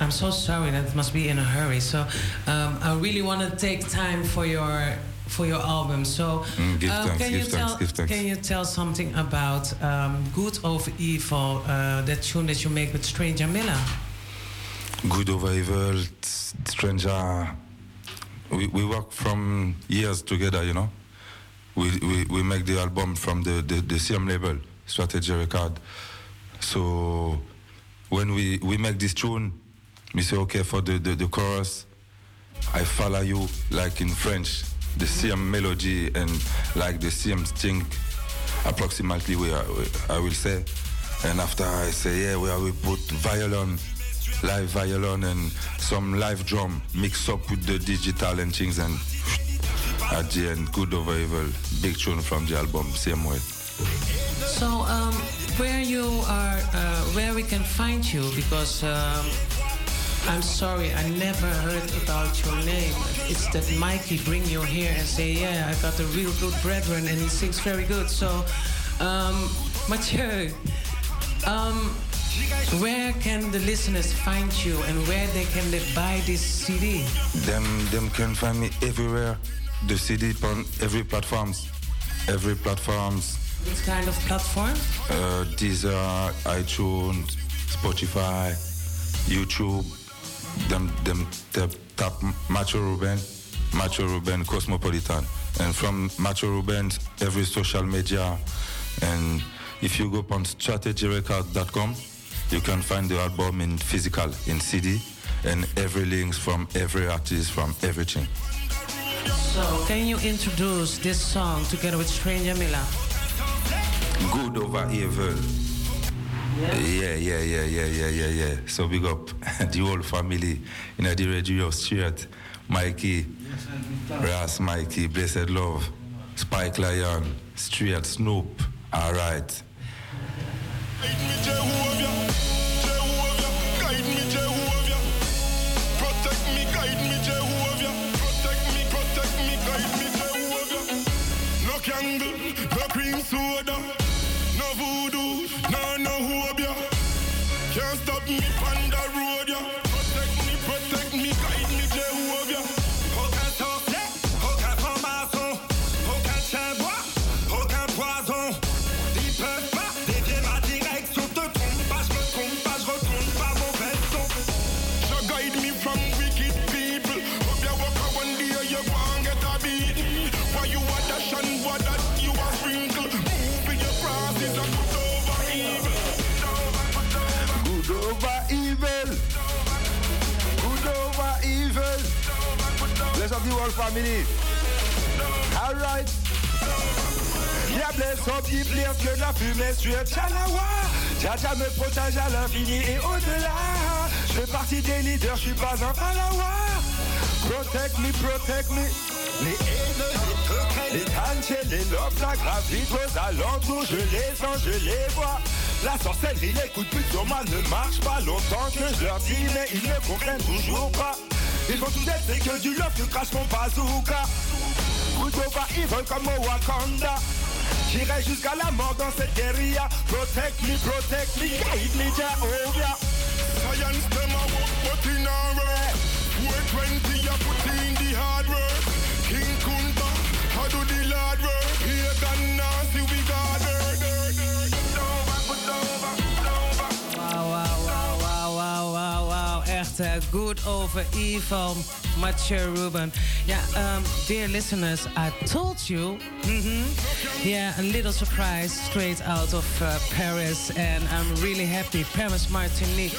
I'm so sorry that must be in a hurry. So um, I really want to take time for your for your album. So Mm, give uh, thanks, can give you thanks, tell give thanks. can you tell something about um, Good Over Evil, uh, that tune that you make with Stranger Miller? Good over evil, stranger. We, we work from years together, you know? We, we, we make the album from the, the, the same label, Strategy Record. So when we, we make this tune, we say, okay, for the, the, the chorus, I follow you like in French, the same melody and like the same thing, approximately we are, I will say. And after I say, yeah, we, are, we put violin, live violin and some live drum mixed up with the digital and things and [LAUGHS] at the end, good over evil, big tune from the album, same way. So um, where you are, uh, where we can find you? Because um, I'm sorry, I never heard about your name. It's that Mikey bring you here and say, yeah, I got a real good brethren and he sings very good. So, um, Mathieu, um, where can the listeners find you and where they can they buy this CD? Them, them can find me everywhere. The CD on every platforms, every platforms. Which kind of platform? Uh, Deezer, iTunes, Spotify, YouTube. Them, them tap Macho Ruben, Macho Ruben Cosmopolitan, and from Macho Ruben every social media. And if you go on strategyrecord.com, you can find the album in physical, in CD, and every links from every artist, from everything. So, can you introduce this song together with Stranger Miller? Good over evil. Yeah, yeah, yeah, yeah, yeah, yeah, yeah. So big up [LAUGHS] the whole family in the radio street. Mikey, Ras Mikey, Blessed Love, Spike Lion, Street Snoop. All right. Can't stop Up the whole family. All right. Yeah, bless up the place que de la fumée suite Chalawa. Jaja me protège à l'infini et au-delà. Je fais partie des leaders, je suis pas un follower. Protect me, protect me. Les haineux, les secrets, les tanchés, les lobes, la gravite aux alentours, je les sens, je les vois. La sorcellerie, les coups de pute sur ne marchent pas longtemps que je leur dis, mais ils ne comprennent toujours pas. Ils vont tout être, c'est que du love, tu craches mon bazooka. Over evil comme au Wakanda. J'irai jusqu'à la mort dans cette guérilla. Protect me, protect me, guide me, Jehovah. Science, them a work, but in a work. 420, I put in the hard work. King Kunta, I do the Lord work. Here, now, see we Echt eh, good over evil, Mathieu Ruben. Ja, um, dear listeners, I told you. mhm, Yeah, a little surprise straight out of uh, Paris. And I'm really happy. Paris, Martinique.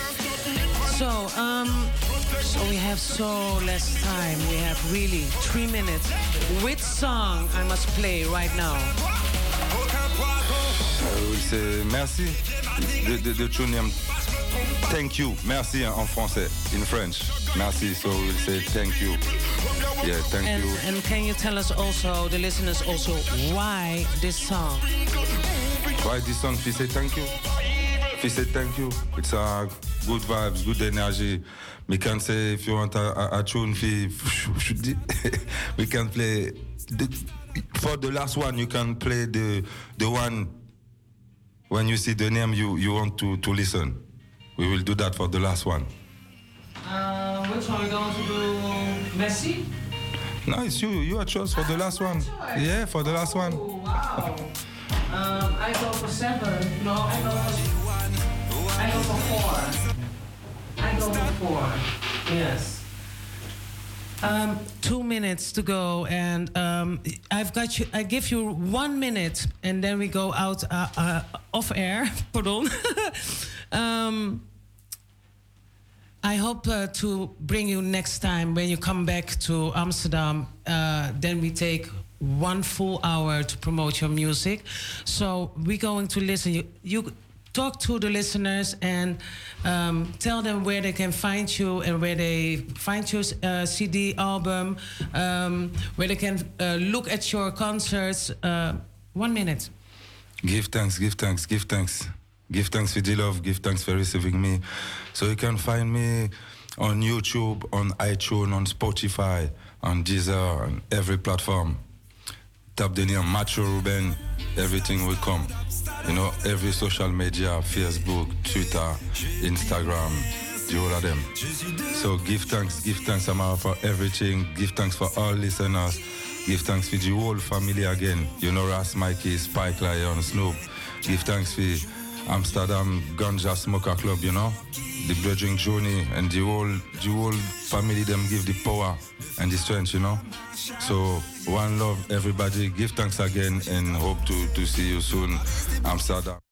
So, um, so we have so less time. We have really three minutes. Which song I must play right now? Oui, merci de, de, de tune him. Thank you. Merci en français. In French. Merci. So we'll say thank you. Yeah, thank and, you. and can you tell us also, the listeners also, why this song? Why this song? She say thank you. She say thank you. It's a good vibes, good energy. We can say if you want a, a, a tune, fi- [LAUGHS] [LAUGHS] we can play. The, for the last one, you can play the the one when you see the name you, you want to, to listen. We will do that for the last one. Uh, which one are we going to do? Messi? No, it's you. You are choice for the last one. Yeah, for the last one. Wow. Um, I go for seven. No, I go for. I go for four. I go for four. Yes. Um, two minutes to go, and um, I've got you. I give you one minute, and then we go out uh, uh, off air. [LAUGHS] Pardon. [LAUGHS] um, I hope uh, to bring you next time when you come back to Amsterdam. Uh, then we take one full hour to promote your music. So we're going to listen. You, you talk to the listeners and um, tell them where they can find you and where they find your uh, CD album, um, where they can uh, look at your concerts. Uh, one minute. Give thanks, give thanks, give thanks. Give thanks for the love, give thanks for receiving me. So you can find me on YouTube, on iTunes, on Spotify, on Deezer, on every platform. Tap the name Macho Ruben, everything will come. You know, every social media, Facebook, Twitter, Instagram, the all of them. So give thanks, give thanks Amara for everything. Give thanks for all listeners. Give thanks for the whole family again. You know, Ras Mikey, Spike Lion, Snoop. Give thanks for Amsterdam Ganja Smoker Club, you know. The bridging journey and the whole the whole family them give the power and the strength, you know. So one love everybody. Give thanks again and hope to, to see you soon, Amsterdam.